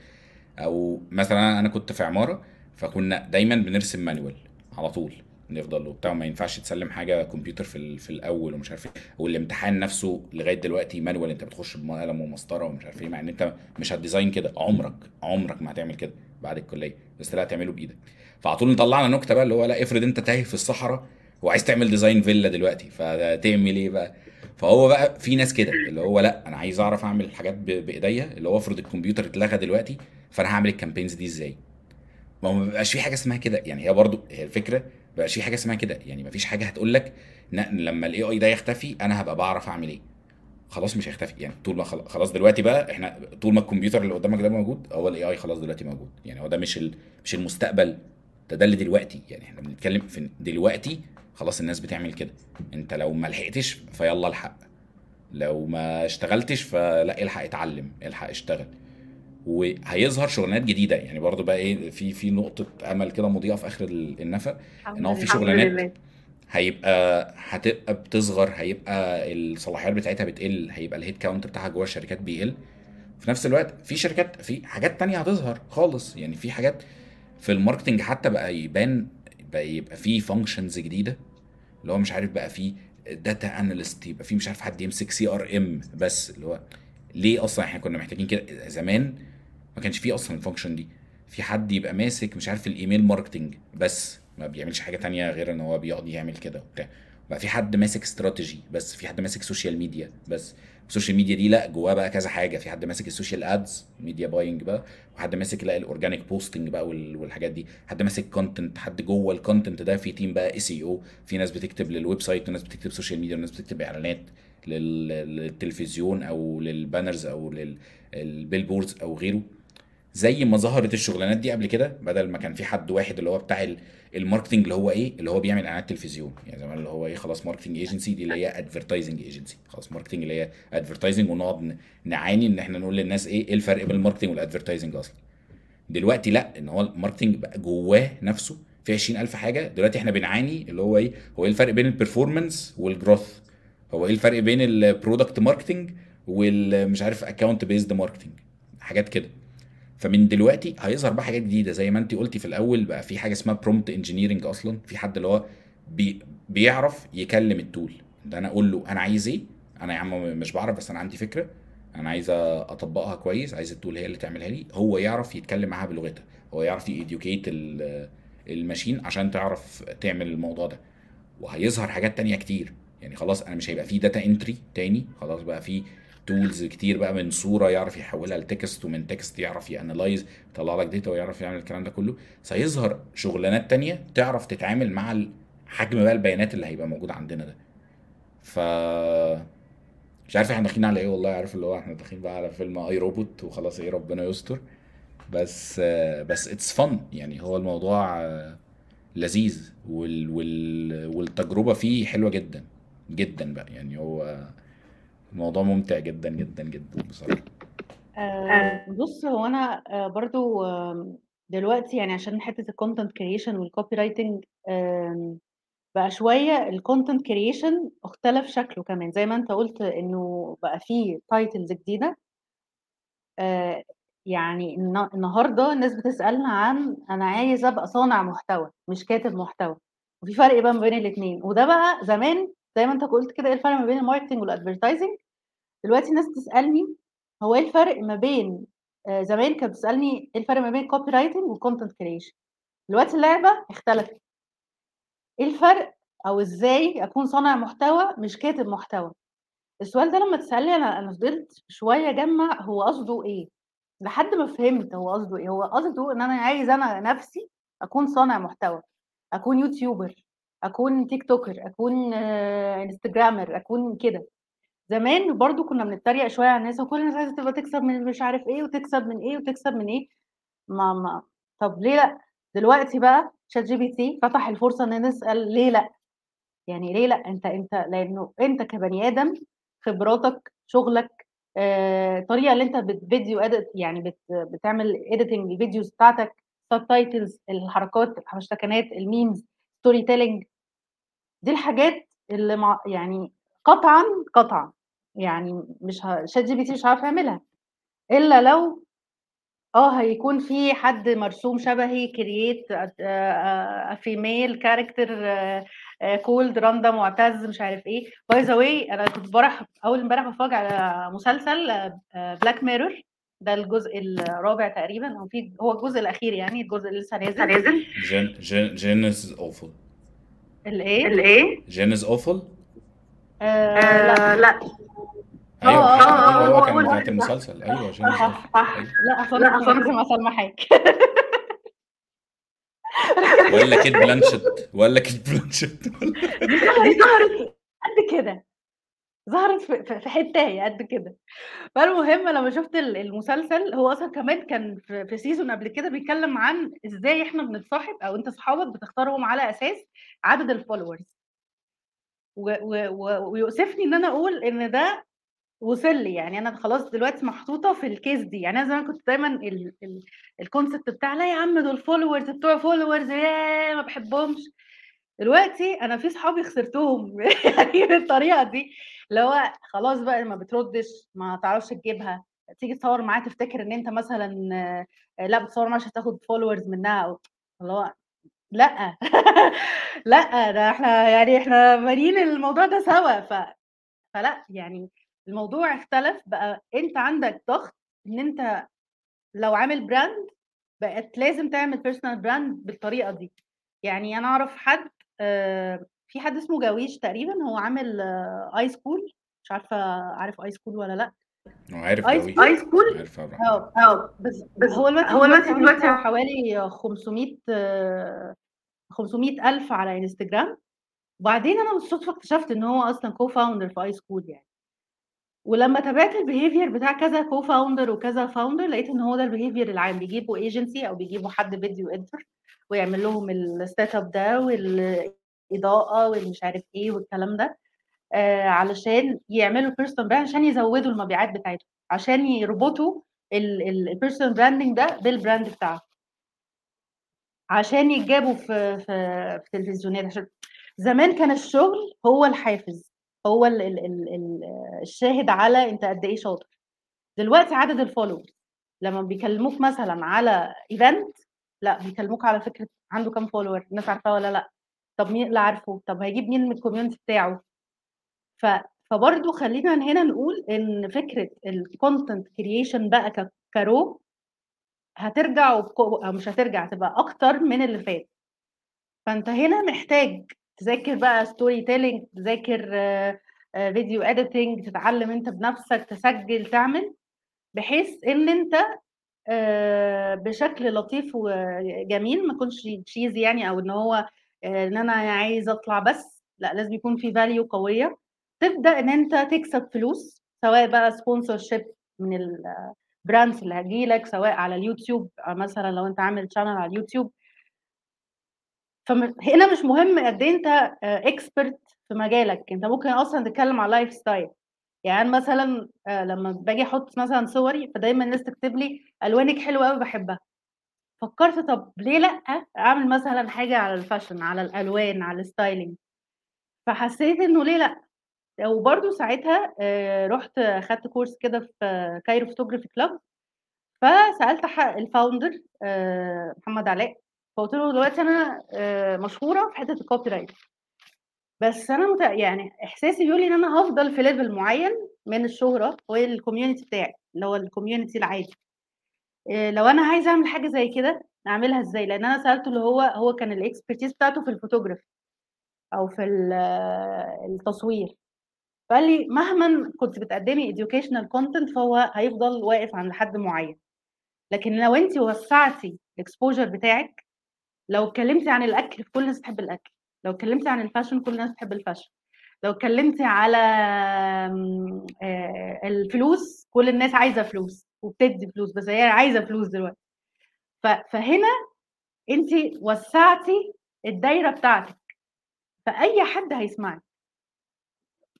Speaker 2: أو مثلا أنا كنت في عمارة فكنا دايما بنرسم manual على طول نفضل وبتاع. ما ينفعش تسلم حاجة كمبيوتر في في الأول ومش عارف إيه. والامتحان نفسه لغاية دلوقتي manual أنت بتخش بقلم ومسطرة ومش عارف إيه. مع إن أنت مش هت design كده. عمرك عمرك ما هتعمل كده بعد الكلية. بس لا تعمله بإيدك. فعلى طول طلعنا نكتة بقى اللي هو لا افرض أنت تايه في الصحراء وعايز تعمل design فيلا دلوقتي فتعمل إيه بقى؟ فهو بقى في ناس كده اللي هو لا أنا عايز أعرف أعمل الحاجات بإيديا اللي هو افرض الكمبيوتر اتلغى دلوقتي فأنا هعمل ال campaigns دي إزاي؟ ما هو ما بيبقاش في حاجة اسمها كده. يعني هي برضو هي الفكرة بقاش في حاجة اسمها كده. يعني ما فيش حاجة هتقول لك لما ال AI ده يختفي أنا هبقى بعرف أعمل إيه. خلاص مش هيختفي. يعني طول ما خلاص دلوقتي بقى إحنا طول ما الكمبيوتر اللي قدامك ده موجود هو ال AI خلاص دلوقتي موجود. يعني هو ده مش مش المستقبل. ده ده اللي دلوقتي. يعني إحنا بنتكلم في دلوقتي خلاص الناس بتعمل كده. أنت لو ما لحقتش فيلا الحق. لو ما اشتغلتش فلا الحق اتعلم الحق اشتغل. وهيظهر شغلانات جديدة. يعني برضو بقى إيه في في نقطة أمل كده مضيئة في آخر النفق إن هو في شغلانات هيبقى هتبقى بتصغر هيبقى الصلاحيات بتاعتها بتقل هيبقى ال head count بتاعها جوه الشركات بيقل. في نفس الوقت في شركات في حاجات تانية هتظهر خالص. يعني في حاجات في ال marketing حتى بقى يبان بقى يبقى في functions جديدة اللي هو مش عارف بقى في data analyst يبقى في مش عارف حد يمسك CRM بس اللي هو ليه أصلا إحنا كنا محتاجين كده؟ زمان ما كانش فيه أصلا ال function دي. في حد يبقى ماسك مش عارف ال email marketing بس ما بيعملش حاجة تانية غير إن هو بيقعد يعمل كده وبتاع. بقى في حد ماسك استراتيجي بس في حد ماسك social media بس. ال social media دي لا جواه بقى كذا حاجة. في حد ماسك ال social ads media buying بقى. وحد ماسك لا ال organic posting بقى وال- والحاجات دي. حد ماسك content حد جوه ال content ده. في team بقى SEO في ناس بتكتب لل website وناس بتكتب social media وناس بتكتب إعلانات لل- للتلفزيون أو لل banners أو لل billboards أو غيره. زي ما ظهرت الشغلانات دي قبل كده بدل ما كان في حد واحد اللي هو بتاع ال- ال marketing اللي هو إيه اللي هو بيعمل إعلانات تلفزيون. يعني زمان اللي هو إيه خلاص marketing agency دي اللي هي advertising agency خلاص marketing اللي هي advertising ونقعد نعاني إن إحنا نقول للناس إيه إيه الفرق بين ال marketing وال advertising أصلا. دلوقتي لأ إن هو ال marketing بقى جواه نفسه في 20000 حاجة. دلوقتي إحنا بنعاني اللي هو إيه هو إيه الفرق بين ال performance وال growth هو إيه الفرق بين ال product marketing والمش عارف account based marketing حاجات كده. فمن دلوقتي هيظهر بقى حاجات جديدة. زي ما انت قلتي في الأول بقى في حاجة اسمها prompt engineering أصلا. في حد اللي هو بي بيعرف يكلم ال tool ده أنا أقول له أنا عايز إيه؟ أنا يا عم مش بعرف بس أنا عندي فكرة. أنا عايز أطبقها كويس. عايز ال tool هي اللي تعملها لي. هو يعرف يتكلم معاها بلغتها. هو يعرف ي educate ال machine عشان تعرف تعمل الموضوع ده. وهيظهر حاجات تانية كتير. يعني خلاص أنا مش هيبقى في data entry تاني. خلاص بقى في tools كتير بقى من صورة يعرف يحولها ل text ومن text يعرف ي analyze يطلع لك data ويعرف يعمل الكلام ده كله. سيظهر شغلانات تانية تعرف تتعامل مع حجم بقى البيانات اللي هيبقى موجود عندنا ده. ف مش عارف إحنا داخلين على إيه والله عارف اللي هو إحنا داخلين بقى على فيلم I, Robot وخلاص إيه ربنا يستر. بس بس it's fun يعني هو الموضوع لذيذ وال وال والتجربة فيه حلوة جدا جدا بقى يعني. هو الموضوع ممتع جدا جدا جدا بصراحة.
Speaker 1: آه، بص هو أنا آه، برضو آم، دلوقتي يعني عشان حتة ال content creation وال copywriting بقى شوية ال content creation اختلف شكله كمان. زي ما أنت قلت إنه بقى فيه titles جديدة. آه، يعني النهارده الناس بتسألنا عن أنا عايز أبقى صانع محتوى مش كاتب محتوى. وفي فرق بقى ما بين الاثنين وده بقى زمان زي ما انت قلت كده إيه الفرق ما بين ال marketing وال advertising دلوقتي الناس تسالني هو إيه الفرق ما بين آه، زمان كانت بتسألني إيه الفرق ما بين copywriting و content creation دلوقتي اللعبة اختلفت. إيه الفرق أو إزاي أكون صانع محتوى مش كاتب محتوى؟ السؤال ده لما تسألني أنا أنا فضلت شوية أجمع هو قصده إيه؟ لحد ما فهمت هو قصده إيه. هو قصده إن أنا عايز أنا نفسي أكون صانع محتوى أكون YouTuber. أكون TikToker أكون آه، Instagrammer أكون كده. زمان برضو كنا بنتريق شوية على الناس وكل الناس عايزة تبقى تكسب من مش عارف إيه وتكسب من إيه وتكسب من إيه. ما ما. طب ليه لأ؟ دلوقتي بقى ChatGPT فتح الفرصة إن نسال ليه لأ؟ يعني ليه لأ؟ أنت أنت لأنه أنت كبني آدم خبراتك شغلك آه، الطريقة اللي أنت بت video edit يعني بت بتعمل editing ال videos بتاعتك subtitles الحركات الهاشتاجات ال memes storytelling دي الحاجات اللي مع يعني قطعا قطعا. يعني مش. ChatGPT مش هيعرف يعملها. إلا لو آه هيكون في حد مرسوم شبهي create female character called رندا معتز مش عارف إيه. by the way أنا كنت امبارح أول امبارح بتفرج على مسلسل Black Mirror ده الجزء الرابع تقريبا أو في هو الجزء الأخير يعني الجزء اللي لسه نازل.
Speaker 3: نازل؟
Speaker 2: Joan Joan Awful.
Speaker 1: الايه
Speaker 3: الايه
Speaker 2: Joan Is Awful؟
Speaker 1: آه لا
Speaker 3: آه، لا.
Speaker 2: أيوه
Speaker 1: آه،
Speaker 2: عشان
Speaker 3: آه،
Speaker 2: هو
Speaker 3: آه،
Speaker 2: كان بتاعت
Speaker 3: ده.
Speaker 2: المسلسل أيوه
Speaker 1: صح،
Speaker 2: Awful.
Speaker 3: صح.
Speaker 2: أيوة.
Speaker 1: لا أصلا
Speaker 3: لا،
Speaker 1: أصلا
Speaker 3: أصلاً-
Speaker 1: لازم سلمى حايك
Speaker 2: ولا Cate Blanchett ولا Cate Blanchett
Speaker 3: دي ظهرت
Speaker 1: قد كده. ظهرت في في حتايه قد كده. فالمهم لما شفت ال- المسلسل هو أصلا كمان كان في season قبل كده بيتكلم عن إزاي إحنا بنتصاحب أو أنت صحابك بتختارهم على أساس عدد ال followers ويؤسفني إن أنا أقول إن ده وصل لي. يعني أنا خلاص دلوقتي محطوطة في ال case دي. يعني أنا زمان كنت دايما ال concept بتاع لا يا عم دول followers بتوع followers يا ما بحبهمش. دلوقتي أنا في صحابي خسرتهم يعني بالطريقة دي. اللي هو خلاص بقى ما بتردش ما تعرفش تجيبها. تيجي تصور معاه تفتكر إن أنت مثلا آه، لا بتصور معاه عشان تاخد followers منها أو اللي هو لأ. لأ ده إحنا يعني إحنا بانيين الموضوع ده سوا. ف فلأ يعني الموضوع اختلف. بقى أنت عندك ضغط إن أنت لو عامل brand بقت لازم تعمل personal brand بالطريقة دي. يعني أنا أعرف حد آه، في حد اسمه جاويش تقريبا هو عامل eSchool مش عارفة عارف eSchool ولا لأ.
Speaker 2: هو عارف
Speaker 3: eSchool
Speaker 2: عارف
Speaker 1: آه
Speaker 3: آه
Speaker 1: بس
Speaker 3: بس
Speaker 1: هو دلوقتي
Speaker 3: هو
Speaker 1: دلوقتي
Speaker 3: دلوقتي
Speaker 1: حوالي 500 آه، 500 ألف على انستجرام وبعدين أنا بالصدفة اكتشفت إن هو أصلا co-founder في eSchool يعني. ولما تابعت ال behavior بتاع كذا co-founder وكذا founder لقيت إن هو ده ال behavior العام. بيجيبوا ايجنسي أو بيجيبوا حد video editor ويعمل لهم ال setup ده والاضاءه والمش عارف إيه والكلام ده آه علشان يعملوا personal brand عشان يزودوا المبيعات بتاعتهم عشان يربطوا ال personal branding ده بال brand بتاعه عشان يتجابوا في في في تلفزيونات عشان زمان كان الشغل هو الحافز هو ال ال ال ال الشاهد على أنت قد إيه شاطر. دلوقتي عدد ال followers لما بيكلموك مثلا على event لا بيكلموك على فكرة عنده كام follower الناس عارفاه ولا لا؟ طب مين اللي عارفه؟ طب هيجيب مين من ال community بتاعه؟ ف فبرضه خلينا هنا نقول إن فكرة ال content creation بقى grow هترجع وبقوة أو مش هترجع هتبقى أكتر من اللي فات. فأنت هنا محتاج تذاكر بقى storytelling تذاكر آه، آه، video editing تتعلم أنت بنفسك تسجل تعمل بحيث إن أنت آه، بشكل لطيف وجميل ما يكونش cheesy يعني أو إن هو آه، إن أنا عايز أطلع بس لأ لازم يكون في value قوية. تبدأ إن أنت تكسب فلوس سواء بقى sponsorship من ال brands اللي هتجيلك سواء على اليوتيوب آه، مثلا لو أنت عامل channel على اليوتيوب. فهنا مش مهم قد إيه أنت expert في مجالك. أنت ممكن أصلا تتكلم على lifestyle يعني مثلا آه، لما باجي أحط مثلا صوري فدايما الناس تكتب لي ألوانك حلوة قوي بحبها. فكرت طب ليه لأ؟ أعمل مثلا حاجة على ال fashion على الألوان على ال styling فحسيت إنه ليه لأ؟ وبرده ساعتها آه، رحت خدت course كده في Cairo Photography Club فسألت ح- ال founder آه، محمد علاء. فقلت له دلوقتي أنا آه، مشهورة في حتة ال copywrite بس أنا مت... يعني إحساسي بيقول لي إن أنا هفضل في level معين من الشهرة وال community بتاعي اللي هو ال community العادي. لو أنا عايزة أعمل حاجة زي كده أعملها إزاي؟ لأن أنا سألته اللي هو هو كان ال expertise بتاعته في الفوتوغرافي أو في ال- التصوير. فقال لي مهما كنت بتقدمي educational content فهو هيفضل واقف عند حد معين. لكن لو أنت وسعتي ال exposure بتاعك لو اتكلمتي عن الأكل كل الناس بتحب الأكل. لو اتكلمتي عن ال fashion كل الناس بتحب ال fashion. لو اتكلمتي على آه، الفلوس كل الناس عايزة فلوس. وبتدي فلوس بس هي عايزة فلوس دلوقتي. فهنا انت وسعتي الدايرة بتاعتك. فأي حد هيسمعك.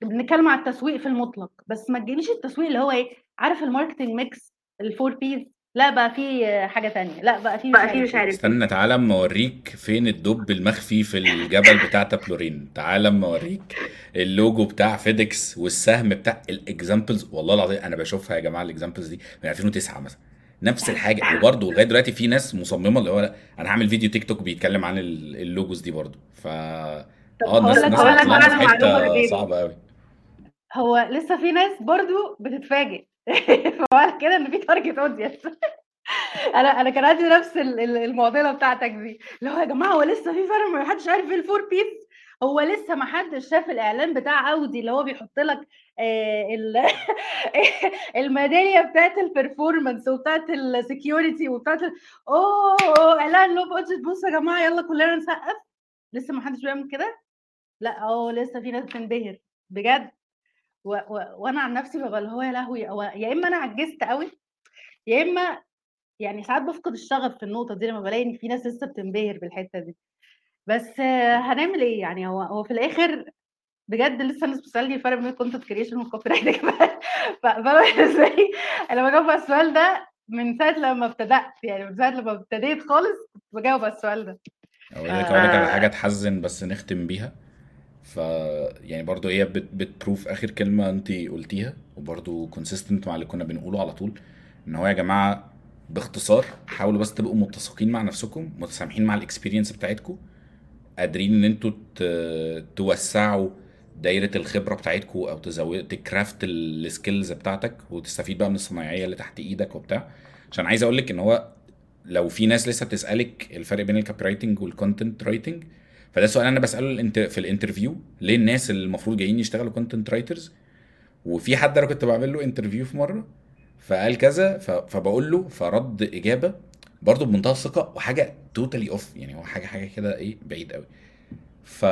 Speaker 1: بنتكلم على التسويق في المطلق بس ما تجيبيش التسويق اللي هو إيه عارف ال marketing mix ال four Ps لا بقى في حاجة تانية. لا بقى في
Speaker 3: بقى في مش عارف.
Speaker 2: استنى تعالى اما اوريك فين الدب المخفي في الجبل بتاع توبليرون. تعالى اما اوريك اللوجو بتاع فيديكس والسهم بتاع ال examples. والله العظيم أنا بشوفها يا جماعة ال examples دي من 2009 مثلا. نفس الحاجة. وبرضه لغاية دلوقتي في ناس مصممة اللي هو لا أنا هعمل فيديو تيك توك بيتكلم عن ال- ال logos دي برضه. ف
Speaker 1: آه
Speaker 2: الناس
Speaker 1: لك-
Speaker 2: الناس
Speaker 1: هقول لك
Speaker 2: طلعنا في
Speaker 3: حتة.
Speaker 2: صعبة قوي
Speaker 1: هو لسه في ناس برضو بتتفاجئ. فمعنى كده إن في target audience أنا أنا كان عندي نفس ال- ال- المعضلة بتاعتك دي اللي هو يا جماعة هو لسه في فرق؟ ما حدش عارف إيه ال four Ps هو لسه ما حدش شاف الإعلان بتاع اودي اللي هو بيحط لك آه، ال- الميدالية بتاعت ال performance وبتاعت ال security وبتاعت أوه إعلان low budget بصوا يا جماعة يلا كلنا نسقف. لسه ما حدش بيعمل كده؟ لا آه لسه في ناس بتنبهر. بجد؟ و... و... وأنا عن نفسي ببقى اللي هو يا لهوي هو يا إما أنا عجزت قوي يا إما يعني ساعات بفقد الشغف في النقطة دي لما بلاقي إن في ناس لسه بتنبهر بالحتة دي. بس هنعمل إيه يعني؟ هو هو في الآخر بجد لسه الناس بتسألني الفرق بين ال content creation وال copywriting بالنسبة لي أنا بجاوب على السؤال ده من ساعة لما ابتدأت يعني من ساعة لما ابتديت خالص كنت بجاوب على السؤال ده.
Speaker 2: أقول لك أقول لك على حاجة تحزن بس نختم بيها. ف يعني برضو هي بت بت prove آخر كلمة انت قلتيها وبرضو consistent مع اللي كنا بنقوله على طول إن هو يا جماعة باختصار حاولوا بس تبقوا متسقين مع نفسكم متسامحين مع ال experience بتاعتكم قادرين إن أنتوا توسعوا دايرة الخبرة بتاعتكم أو تزود ت craft ال skills بتاعتك وتستفيد بقى من الصنايعية اللي تحت إيدك وبتاع. عشان عايز أقول لك إن هو لو في ناس لسه بتسألك الفرق بين ال copywriting وال content writing فده سؤال أنا بسأله في ال interview ليه الناس اللي المفروض جايين يشتغلوا content writers وفي حد أنا كنت بعمل له interview في مرة فقال كذا فبقول له فرد إجابة برضه بمنتهى الثقة وحاجة totally off يعني هو حاجة حاجة كده إيه بعيد قوي ف...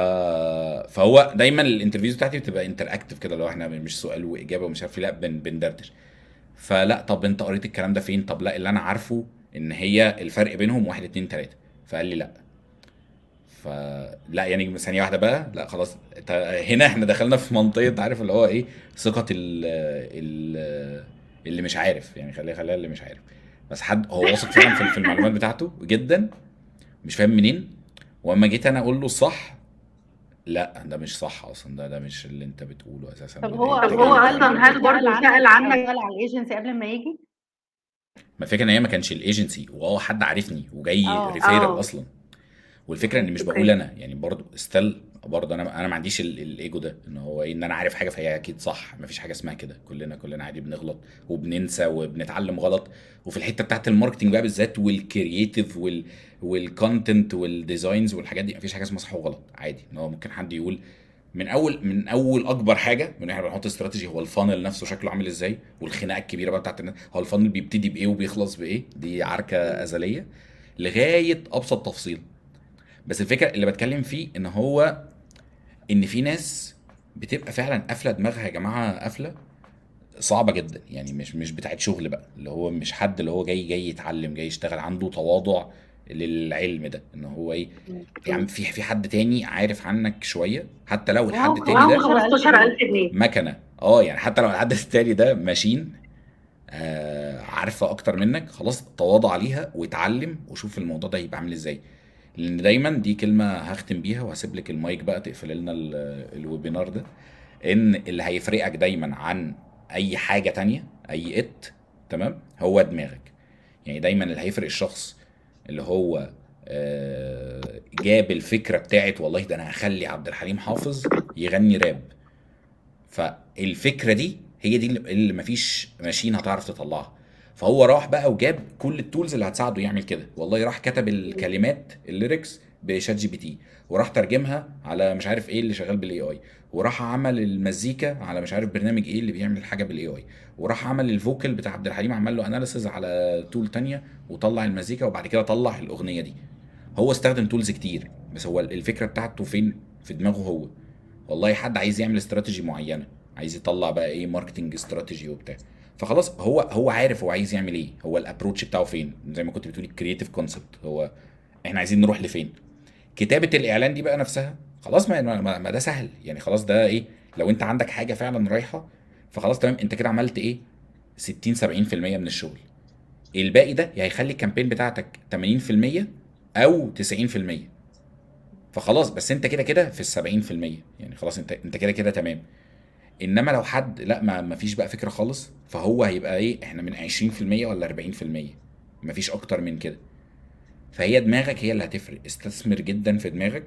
Speaker 2: فهو دايما ال interviews بتاعتي بتبقى interactive كده لو إحنا مش سؤال وإجابة ومش عارف إيه، لأ بن... بندردش. فلأ طب أنت قريت الكلام ده فين؟ طب لأ اللي أنا عارفه إن هي الفرق بينهم واحد اتنين تلاتة. فقال لي لأ. فلا يعني ثانية واحدة بقى. لا خلاص. هنا إحنا دخلنا في منطقة عارف اللي هو إيه؟ ثقة ال ال اللي مش عارف. يعني خليها خليها اللي مش عارف. بس حد هو واثق فعلا في المعلومات بتاعته جدا. مش فاهم منين. وأما جيت أنا أقول له الصح لا ده مش صح أصلا. ده ده مش اللي أنت بتقوله أساسا.
Speaker 1: طب
Speaker 2: ده
Speaker 1: هو
Speaker 3: طب هو أصلاً هل برضه سأل عنك؟
Speaker 1: سأل على الايجنسي قبل ما يجي.
Speaker 2: ما الفكرة إن هي ما كانش الايجنسي وهو حد عارفني وجاي. referral
Speaker 3: آه.
Speaker 2: أصلا. والفكرة إن مش. بقول أنا يعني برضو still برضه أنا أنا ما عنديش ال- الإيجو ده إن هو إيه إن أنا عارف حاجة فهي أكيد صح ما فيش حاجة اسمها كده كلنا كلنا عادي بنغلط وبننسى وبنتعلم غلط. وفي الحتة بتاعت ال marketing بقى بالذات وال creative وال وال content وال designs والحاجات دي ما فيش حاجة اسمها صح وغلط عادي. إن هو ممكن حد يقول من أول من أول أكبر حاجة من إحنا بنحط استراتيجي هو ال funnel نفسه شكله عامل إزاي؟ والخناقة الكبيرة بقى بتاعت الناس هو ال funnel بيبتدي بإيه وبيخلص بإيه؟ دي عركة أزلية لغاية أبسط تفصيل. بس الفكرة اللي بتكلم فيه إن هو إن في ناس بتبقى فعلا قافلة دماغها يا جماعة قافلة صعبة جدا. يعني مش مش بتاعت شغل بقى اللي هو مش حد اللي هو جاي جاي يتعلم جاي يشتغل عنده تواضع للعلم ده. إن هو إيه يعني في في حد تاني عارف عنك شوية حتى لو الحد التاني ده
Speaker 3: 15000 جنيه
Speaker 2: مكنة. آه يعني حتى لو الحد التاني ده ماشين آه عارفة أكتر منك خلاص تواضع عليها واتعلم وشوف الموضوع ده هيبقى عامل إزاي. لأن دايما دي كلمة هختم بيها وهسيب لك المايك بقى تقفل لنا ال- الويبينار ده إن اللي هيفرقك دايما عن أي حاجة تانية أي ات تمام؟ هو دماغك. يعني دايما اللي هيفرق الشخص اللي هو آه، جاب الفكرة بتاعت والله ده أنا هخلي عبد الحليم حافظ يغني راب. فالفكرة دي هي دي اللي مفيش machine هتعرف تطلعها. فهو راح بقى وجاب كل ال tools اللي هتساعده يعمل كده. والله راح كتب الكلمات ال lyrics ب ChatGPT وراح ترجمها على مش عارف إيه اللي شغال بال AI وراح عمل المزيكا على مش عارف برنامج إيه اللي بيعمل حاجة بال AI وراح عمل ال vocal بتاع عبد الحليم عمل له analysis على tool تانية وطلع المزيكا وبعد كده طلع الأغنية دي. هو استخدم tools كتير بس هو الفكرة بتاعته فين؟ في دماغه هو. والله حد عايز يعمل استراتيجي معينة عايز يطلع بقى إيه marketing strategy وبتاع. فخلاص هو هو عارف هو عايز يعمل إيه. هو ال approach بتاعه فين؟ زي ما كنت بتقولي ال creative concept هو إحنا عايزين نروح لفين؟ كتابة الإعلان دي بقى نفسها خلاص ما, ما, ما ده سهل. يعني خلاص ده إيه؟ لو أنت عندك حاجة فعلا رايحة فخلاص تمام. أنت كده عملت إيه؟ 60 70% من الشغل. الباقي ده يا هيخلي الكامبين بتاعتك 80% أو 90% فخلاص بس أنت كده كده في ال 70% يعني خلاص أنت أنت كده كده تمام. إنما لو حد لا ما ما فيش بقى فكرة خالص فهو هيبقى إيه إحنا من 20% ولا 40% ما فيش أكتر من كده. فهي دماغك هي اللي هتفرق. استثمر جدا في دماغك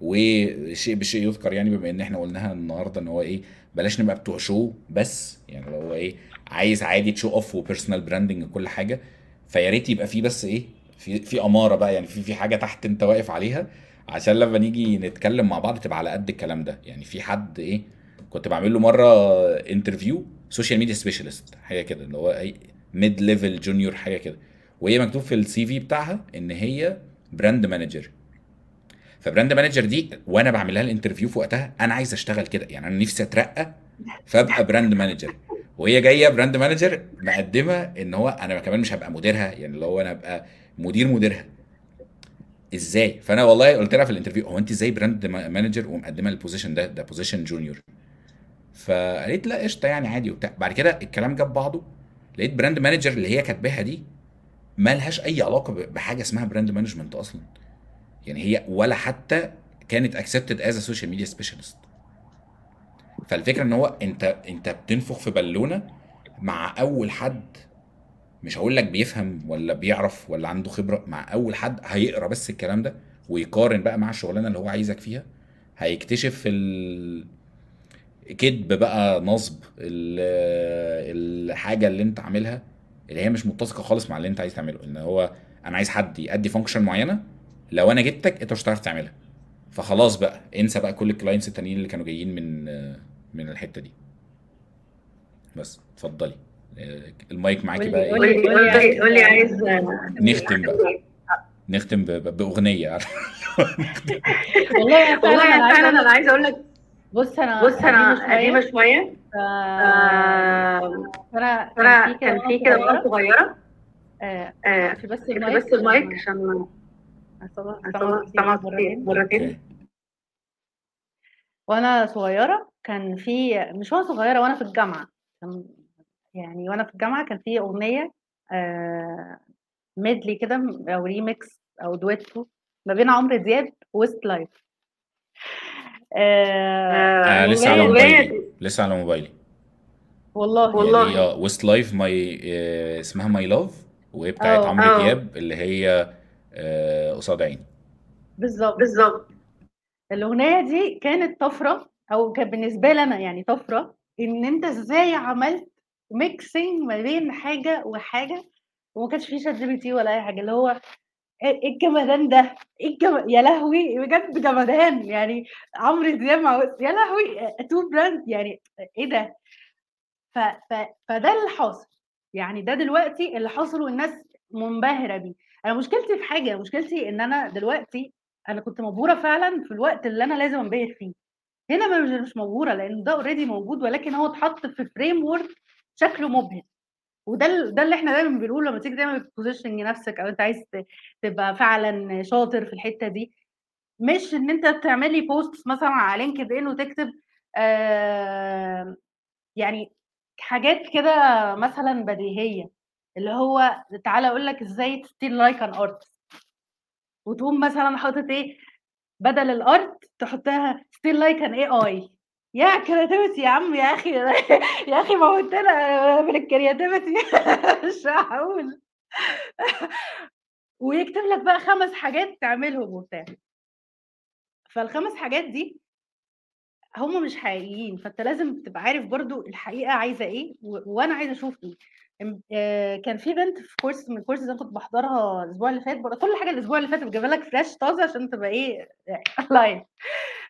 Speaker 2: وشيء بشيء يذكر يعني بما إن إحنا قلناها النهارده إن هو إيه بلاش نبقى بتوع show بس يعني لو هو إيه عايز عادي ت show off و personal branding وكل حاجة فيا ريت يبقى في بس إيه في في أمارة بقى يعني في في حاجة تحت أنت واقف عليها عشان لما نيجي نتكلم مع بعض تبقى على قد الكلام ده. يعني في حد إيه كنت بعمل له مرة interview social media specialist حاجة كده اللي هو mid level junior حاجة كده. وهي مكتوب في ال CV بتاعها إن هي brand manager ف brand manager دي وأنا بعمل لها ال interview في وقتها أنا عايز أشتغل كده يعني أنا نفسي أترقى فأبقى brand manager وهي جاية brand manager مقدمة إن هو أنا كمان مش هبقى مديرها يعني اللي هو أنا أبقى مدير مديرها. إزاي؟ فأنا والله قلت لها في ال interview هو أنت إزاي brand manager ومقدمة ال position ده؟ ده position junior فقالت لا قشطة يعني عادي وبتاع. بعد كده الكلام جاب بعضه لقيت brand manager اللي هي كاتباها دي مالهاش أي علاقة بحاجة اسمها brand management أصلا. يعني هي ولا حتى كانت accepted as social media specialist فالفكرة إن هو أنت أنت بتنفخ في بالونة مع أول حد مش هقول لك بيفهم ولا بيعرف ولا عنده خبرة مع أول حد هيقرأ بس الكلام ده ويقارن بقى مع الشغلانة اللي هو عايزك فيها هيكتشف كذب بقى نصب ال- الحاجة اللي انت عاملها اللي هي مش متسقة خالص مع اللي انت عايز تعمله. ان هو أنا عايز حد يأدي function معينة لو أنا جبتك انت مش هتعرف تعملها. فخلاص بقى انسى بقى كل ال clients التانيين اللي كانوا جايين من من الحتة دي. بس اتفضلي. المايك معاكي بقى
Speaker 1: قولي-
Speaker 2: إيه
Speaker 3: قولي قولي قولي عايز
Speaker 2: نختم بقى. نختم بأغنية.
Speaker 1: والله
Speaker 3: والله
Speaker 1: فعلا أنا
Speaker 3: أنا عايزة أقول لك
Speaker 1: بص أنا
Speaker 3: بص أنا قديمة شوية.
Speaker 1: ف-
Speaker 3: آه،
Speaker 1: فانا
Speaker 3: فانا
Speaker 1: كان في
Speaker 3: في كده وأنا صغيرة.
Speaker 1: آه،
Speaker 3: آه،
Speaker 1: في بس المايك
Speaker 3: بس المايك عشان سمعت
Speaker 1: مرتين. وأنا صغيرة كان في مش وأنا صغيرة وأنا في الجامعة. يعني وأنا في الجامعة كان في أغنية آه medley كده أو ريميكس أو دويتو ما بين عمرو دياب و Westlife آه
Speaker 2: آه لسه على موبايلي. لسه على موبايلي.
Speaker 1: والله.
Speaker 3: والله.
Speaker 2: يعني آه Westlife my اسمها My Love وهي بتاعت
Speaker 1: آه.
Speaker 2: عمرو
Speaker 3: آه.
Speaker 2: دياب اللي هي آه قصاد عيني.
Speaker 1: بالظبط.
Speaker 3: بالظبط.
Speaker 1: الأغنية دي كانت طفرة أو كان بالنسبة لي أنا يعني طفرة إن أنت إزاي عملت mixing ما بين حاجة وحاجة وما كانش فيه ChatGPT ولا أي حاجة. اللي هو إيه إيه الجمدان ده؟ إيه الجم... يا لهوي بجد جمدان يعني عمرو دياب مع يا لهوي two brand يعني إيه ده؟ ف... ف... فده اللي حاصل يعني ده دلوقتي اللي حاصل والناس منبهرة بيه أنا مشكلتي في حاجة مشكلتي إن أنا دلوقتي أنا كنت مبهورة فعلا في الوقت اللي أنا لازم أنبهر فيه هنا مش مبهورة لأن ده already موجود ولكن هو اتحط في framework شكله مبهر وده ده اللي إحنا دايما بنقوله لما تيجي دايما بت position نفسك أو أنت عايز تبقى فعلا شاطر في الحتة دي مش إن أنت تعملي post مثلا على LinkedIn وتكتب آه يعني حاجات كده مثلا بديهية اللي هو تعالى أقول لك إزاي ت steal like an art وتقوم مثلا حاطط إيه بدل ال art تحطها steal like an AI يا creativity يا عم يا أخي. يا أخي موتنا من ال creativity. مش هقول. ويكتب لك بقى خمس حاجات تعملهم وبتاع. فالخمس حاجات دي هم مش حقيقيين. فأنت لازم تبقى عارف برضو الحقيقة عايزة إيه. وأنا عايزة أشوف إيه. آه، كان في بنت في course من الكورسز اللي أنا كنت بحضرها الأسبوع اللي فات كل حاجة الأسبوع اللي فات بجيبها لك fresh طازة عشان تبقى إيه live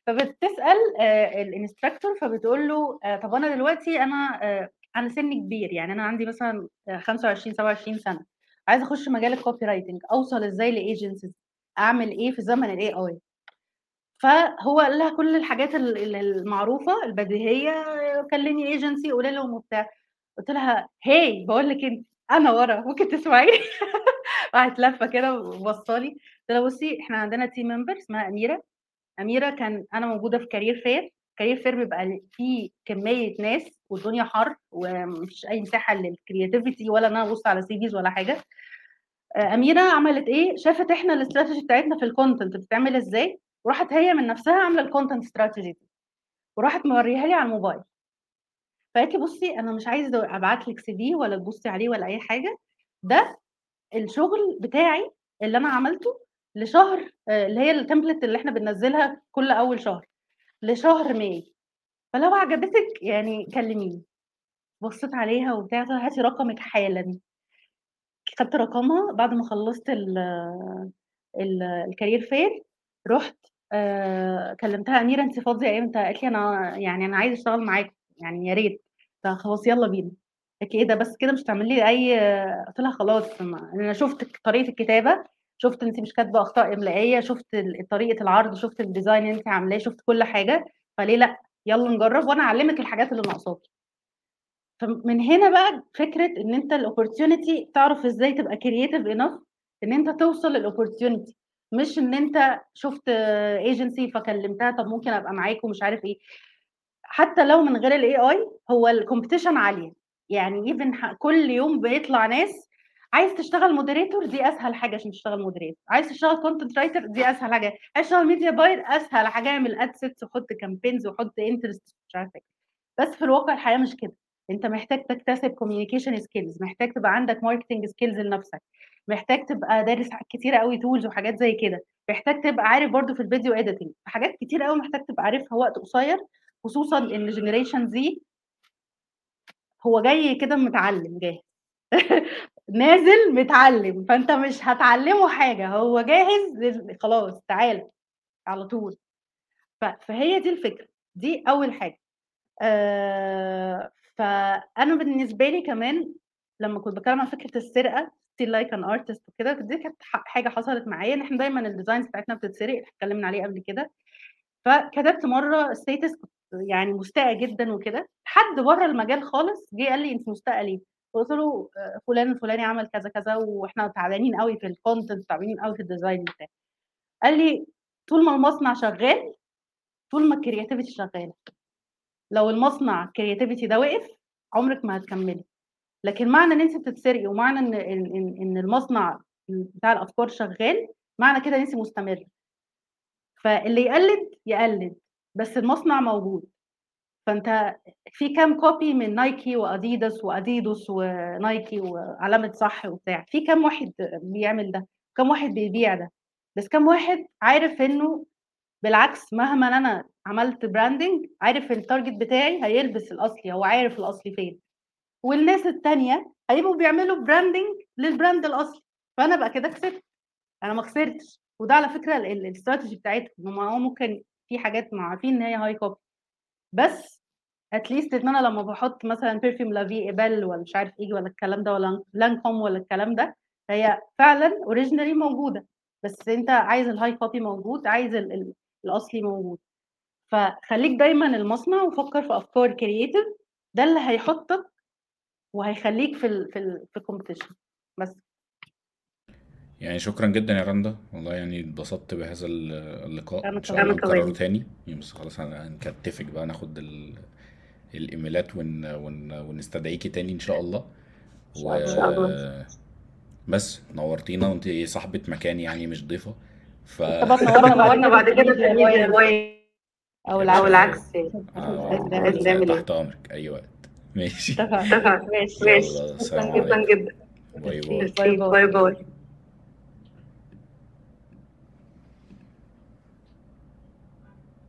Speaker 1: فبتسأل آه، ال instructor فبتقول له آه، طب أنا دلوقتي أنا آه، أنا سني كبير يعني أنا عندي مثلا آه، 25 27 سنة عايزه أخش مجال ال copywriting أوصل إزاي ل agencies أعمل إيه في زمن ال AI فهو قال لها كل الحاجات ال- ال- المعروفة البديهية كلمي ايجنسي قولي لهم وبتاع قلت لها hi بقول لك انت أنا ورا ممكن تسمعيني؟ راحت لفة كده وبصالي. قلت لها بصي إحنا عندنا team member اسمها أميرة. أميرة كان أنا موجودة في career fair career fair بيبقى فيه كمية ناس والدنيا حر ومفيش أي مساحة لل creativity ولا إن أنا أبص على CVs ولا حاجة. آه، أميرة عملت إيه؟ شافت إحنا الاستراتيجي بتاعتنا في ال content بتتعمل إزاي وراحت هي من نفسها عاملة ال content strategy وراحت موريها لي على الموبايل. فقالت لي بصي أنا مش عايزة أبعت لك CV ولا تبصي عليه ولا أي حاجة. ده الشغل بتاعي اللي أنا عملته لشهر آه، اللي هي ال template اللي إحنا بننزلها كل أول شهر لشهر May. فلو عجبتك يعني كلميني. بصيت عليها وبتاع قلت لها هاتي رقمك حالا. خدت رقمها. بعد ما خلصت ال ال fair رحت آه كلمتها أميرة انت فاضية؟ إمتى قالت لي أنا يعني أنا عايزة أشتغل معاكم. يعني يا ريت. فخلاص يلا بينا. قالت لي إيه ده بس كده مش تعمل لي إيه قلت لها خلاص ما- أنا شفت طريقة الكتابة شفت انت مش كاتبة أخطاء إملائية شفت طريقة العرض شفت ال design اللي انت عاملاه شفت كل حاجة. فليه لأ؟ يلا نجرب وأنا اعلمك الحاجات اللي ناقصاكي فمن هنا بقى فكرة إن أنت ال opportunity تعرف إزاي تبقى creative enough إن أنت توصل لل opportunity مش إن أنت شفت ايجنسي فكلمتها طب ممكن أبقى معاكم مش عارف إيه. حتى لو من غير ال AI هو ال competition عالية. يعني even كل يوم بيطلع ناس عايز تشتغل moderator دي أسهل حاجة عشان تشتغل moderator عايز تشتغل content writer دي أسهل حاجة. عايز تشتغل media buyer أسهل حاجة. اعمل ad sets وحط campaigns وحط interest مش عارفه إيه. بس في الواقع الحياة مش كده. أنت محتاج تكتسب communication skills محتاج تبقى عندك marketing skills لنفسك. محتاج تبقى دارس كتير قوي tools وحاجات زي كده. محتاج تبقى عارف برضو في ال video editing حاجات كتير قوي محتاج تبقى عارفها وقت قصير خصوصا إن generation Z هو جاي كده متعلم جاهز. نازل متعلم فأنت مش هتعلمه حاجة هو جاهز خلاص تعالى على طول. فهي دي الفكرة دي أول حاجة. آه فأنا بالنسبة لي كمان لما كنت بتكلم عن فكرة السرقة steal like an artist وكده دي كانت حاجة حصلت معايا. إن إحنا دايما ال designs بتاعتنا بتتسرق اتكلمنا عليه قبل كده. فكتبت مرة status كنت يعني مستاءه جدا وكده. حد بره المجال خالص جه قال لي انت مستاءة ليه؟ قلت له آه، فلان الفلاني عمل كذا كذا وإحنا تعبانين قوي في ال content تعبانين قوي في ال design بتاعي قال لي طول ما المصنع شغال طول ما ال creativity شغاله لو المصنع ال creativity ده وقف عمرك ما هتكملي. لكن معنى إن انت بتتسرقي ومعنى إن إن إن المصنع بتاع الأفكار شغال معنى كده إن انت مستمرة. فاللي يقلد يقلد. بس المصنع موجود. فأنت في كام copy من نايكي واديداس واديدوس ونايكي وعلامة صح وبتاع. في كام واحد بيعمل ده؟ كام واحد بيبيع ده؟ بس كام واحد عارف إنه بالعكس مهما أنا عملت branding عارف ال target بتاعي هيلبس الأصلي هو عارف الأصلي فين. والناس التانية هيبقوا بيعملوا branding لل brand الأصلي. فأنا بقى كده كسبت. أنا ما خسرتش. وده على فكرة ال- ال- الاستراتيجي بتاعتهم. هم ممكن في حاجات ما عارفين إن هي high copy بس at least إن أنا لما بحط مثلا perfume La Vie Est Belle ولا مش عارف إيه ولا الكلام ده ولا لانكوم ولا الكلام ده هي فعلا originally موجودة. بس أنت عايز ال high copy موجود عايز ال ال الأصلي موجود. فخليك دايما المصنع وفكر في أفكار creative ده اللي هيحطك وهيخليك في ال في في ال competition بس.
Speaker 2: يعني شكرا جدا يا رندا. والله يعني اتبسطت بهذا ال- اللقاء.
Speaker 1: أنا
Speaker 2: إن شاء
Speaker 1: كمان.
Speaker 2: الله. نكرره تاني. يعني بس خلاص هن- هنكتفك بقى ناخد ال... الإيميلات ون... ون... ونستدعيكي تاني إن شاء الله.
Speaker 1: إن شاء الله.
Speaker 3: إن شاء الله.
Speaker 2: بس نورتينا. وانت صاحبة مكان يعني مش ضيفة. ف
Speaker 1: طبعا
Speaker 3: طبعا
Speaker 1: نورنا
Speaker 3: نورنا بعد كده
Speaker 1: في
Speaker 3: أو
Speaker 1: العكس.
Speaker 3: العكس.
Speaker 2: آه،
Speaker 3: إيه؟
Speaker 2: تحت أمرك. أي وقت. ماشي.
Speaker 1: اتفقنا. ماشي.
Speaker 3: ماشي
Speaker 2: يلا السلام
Speaker 3: جدا
Speaker 2: عليكم.
Speaker 3: جدا.
Speaker 2: bye bye.
Speaker 3: merci. bye bye.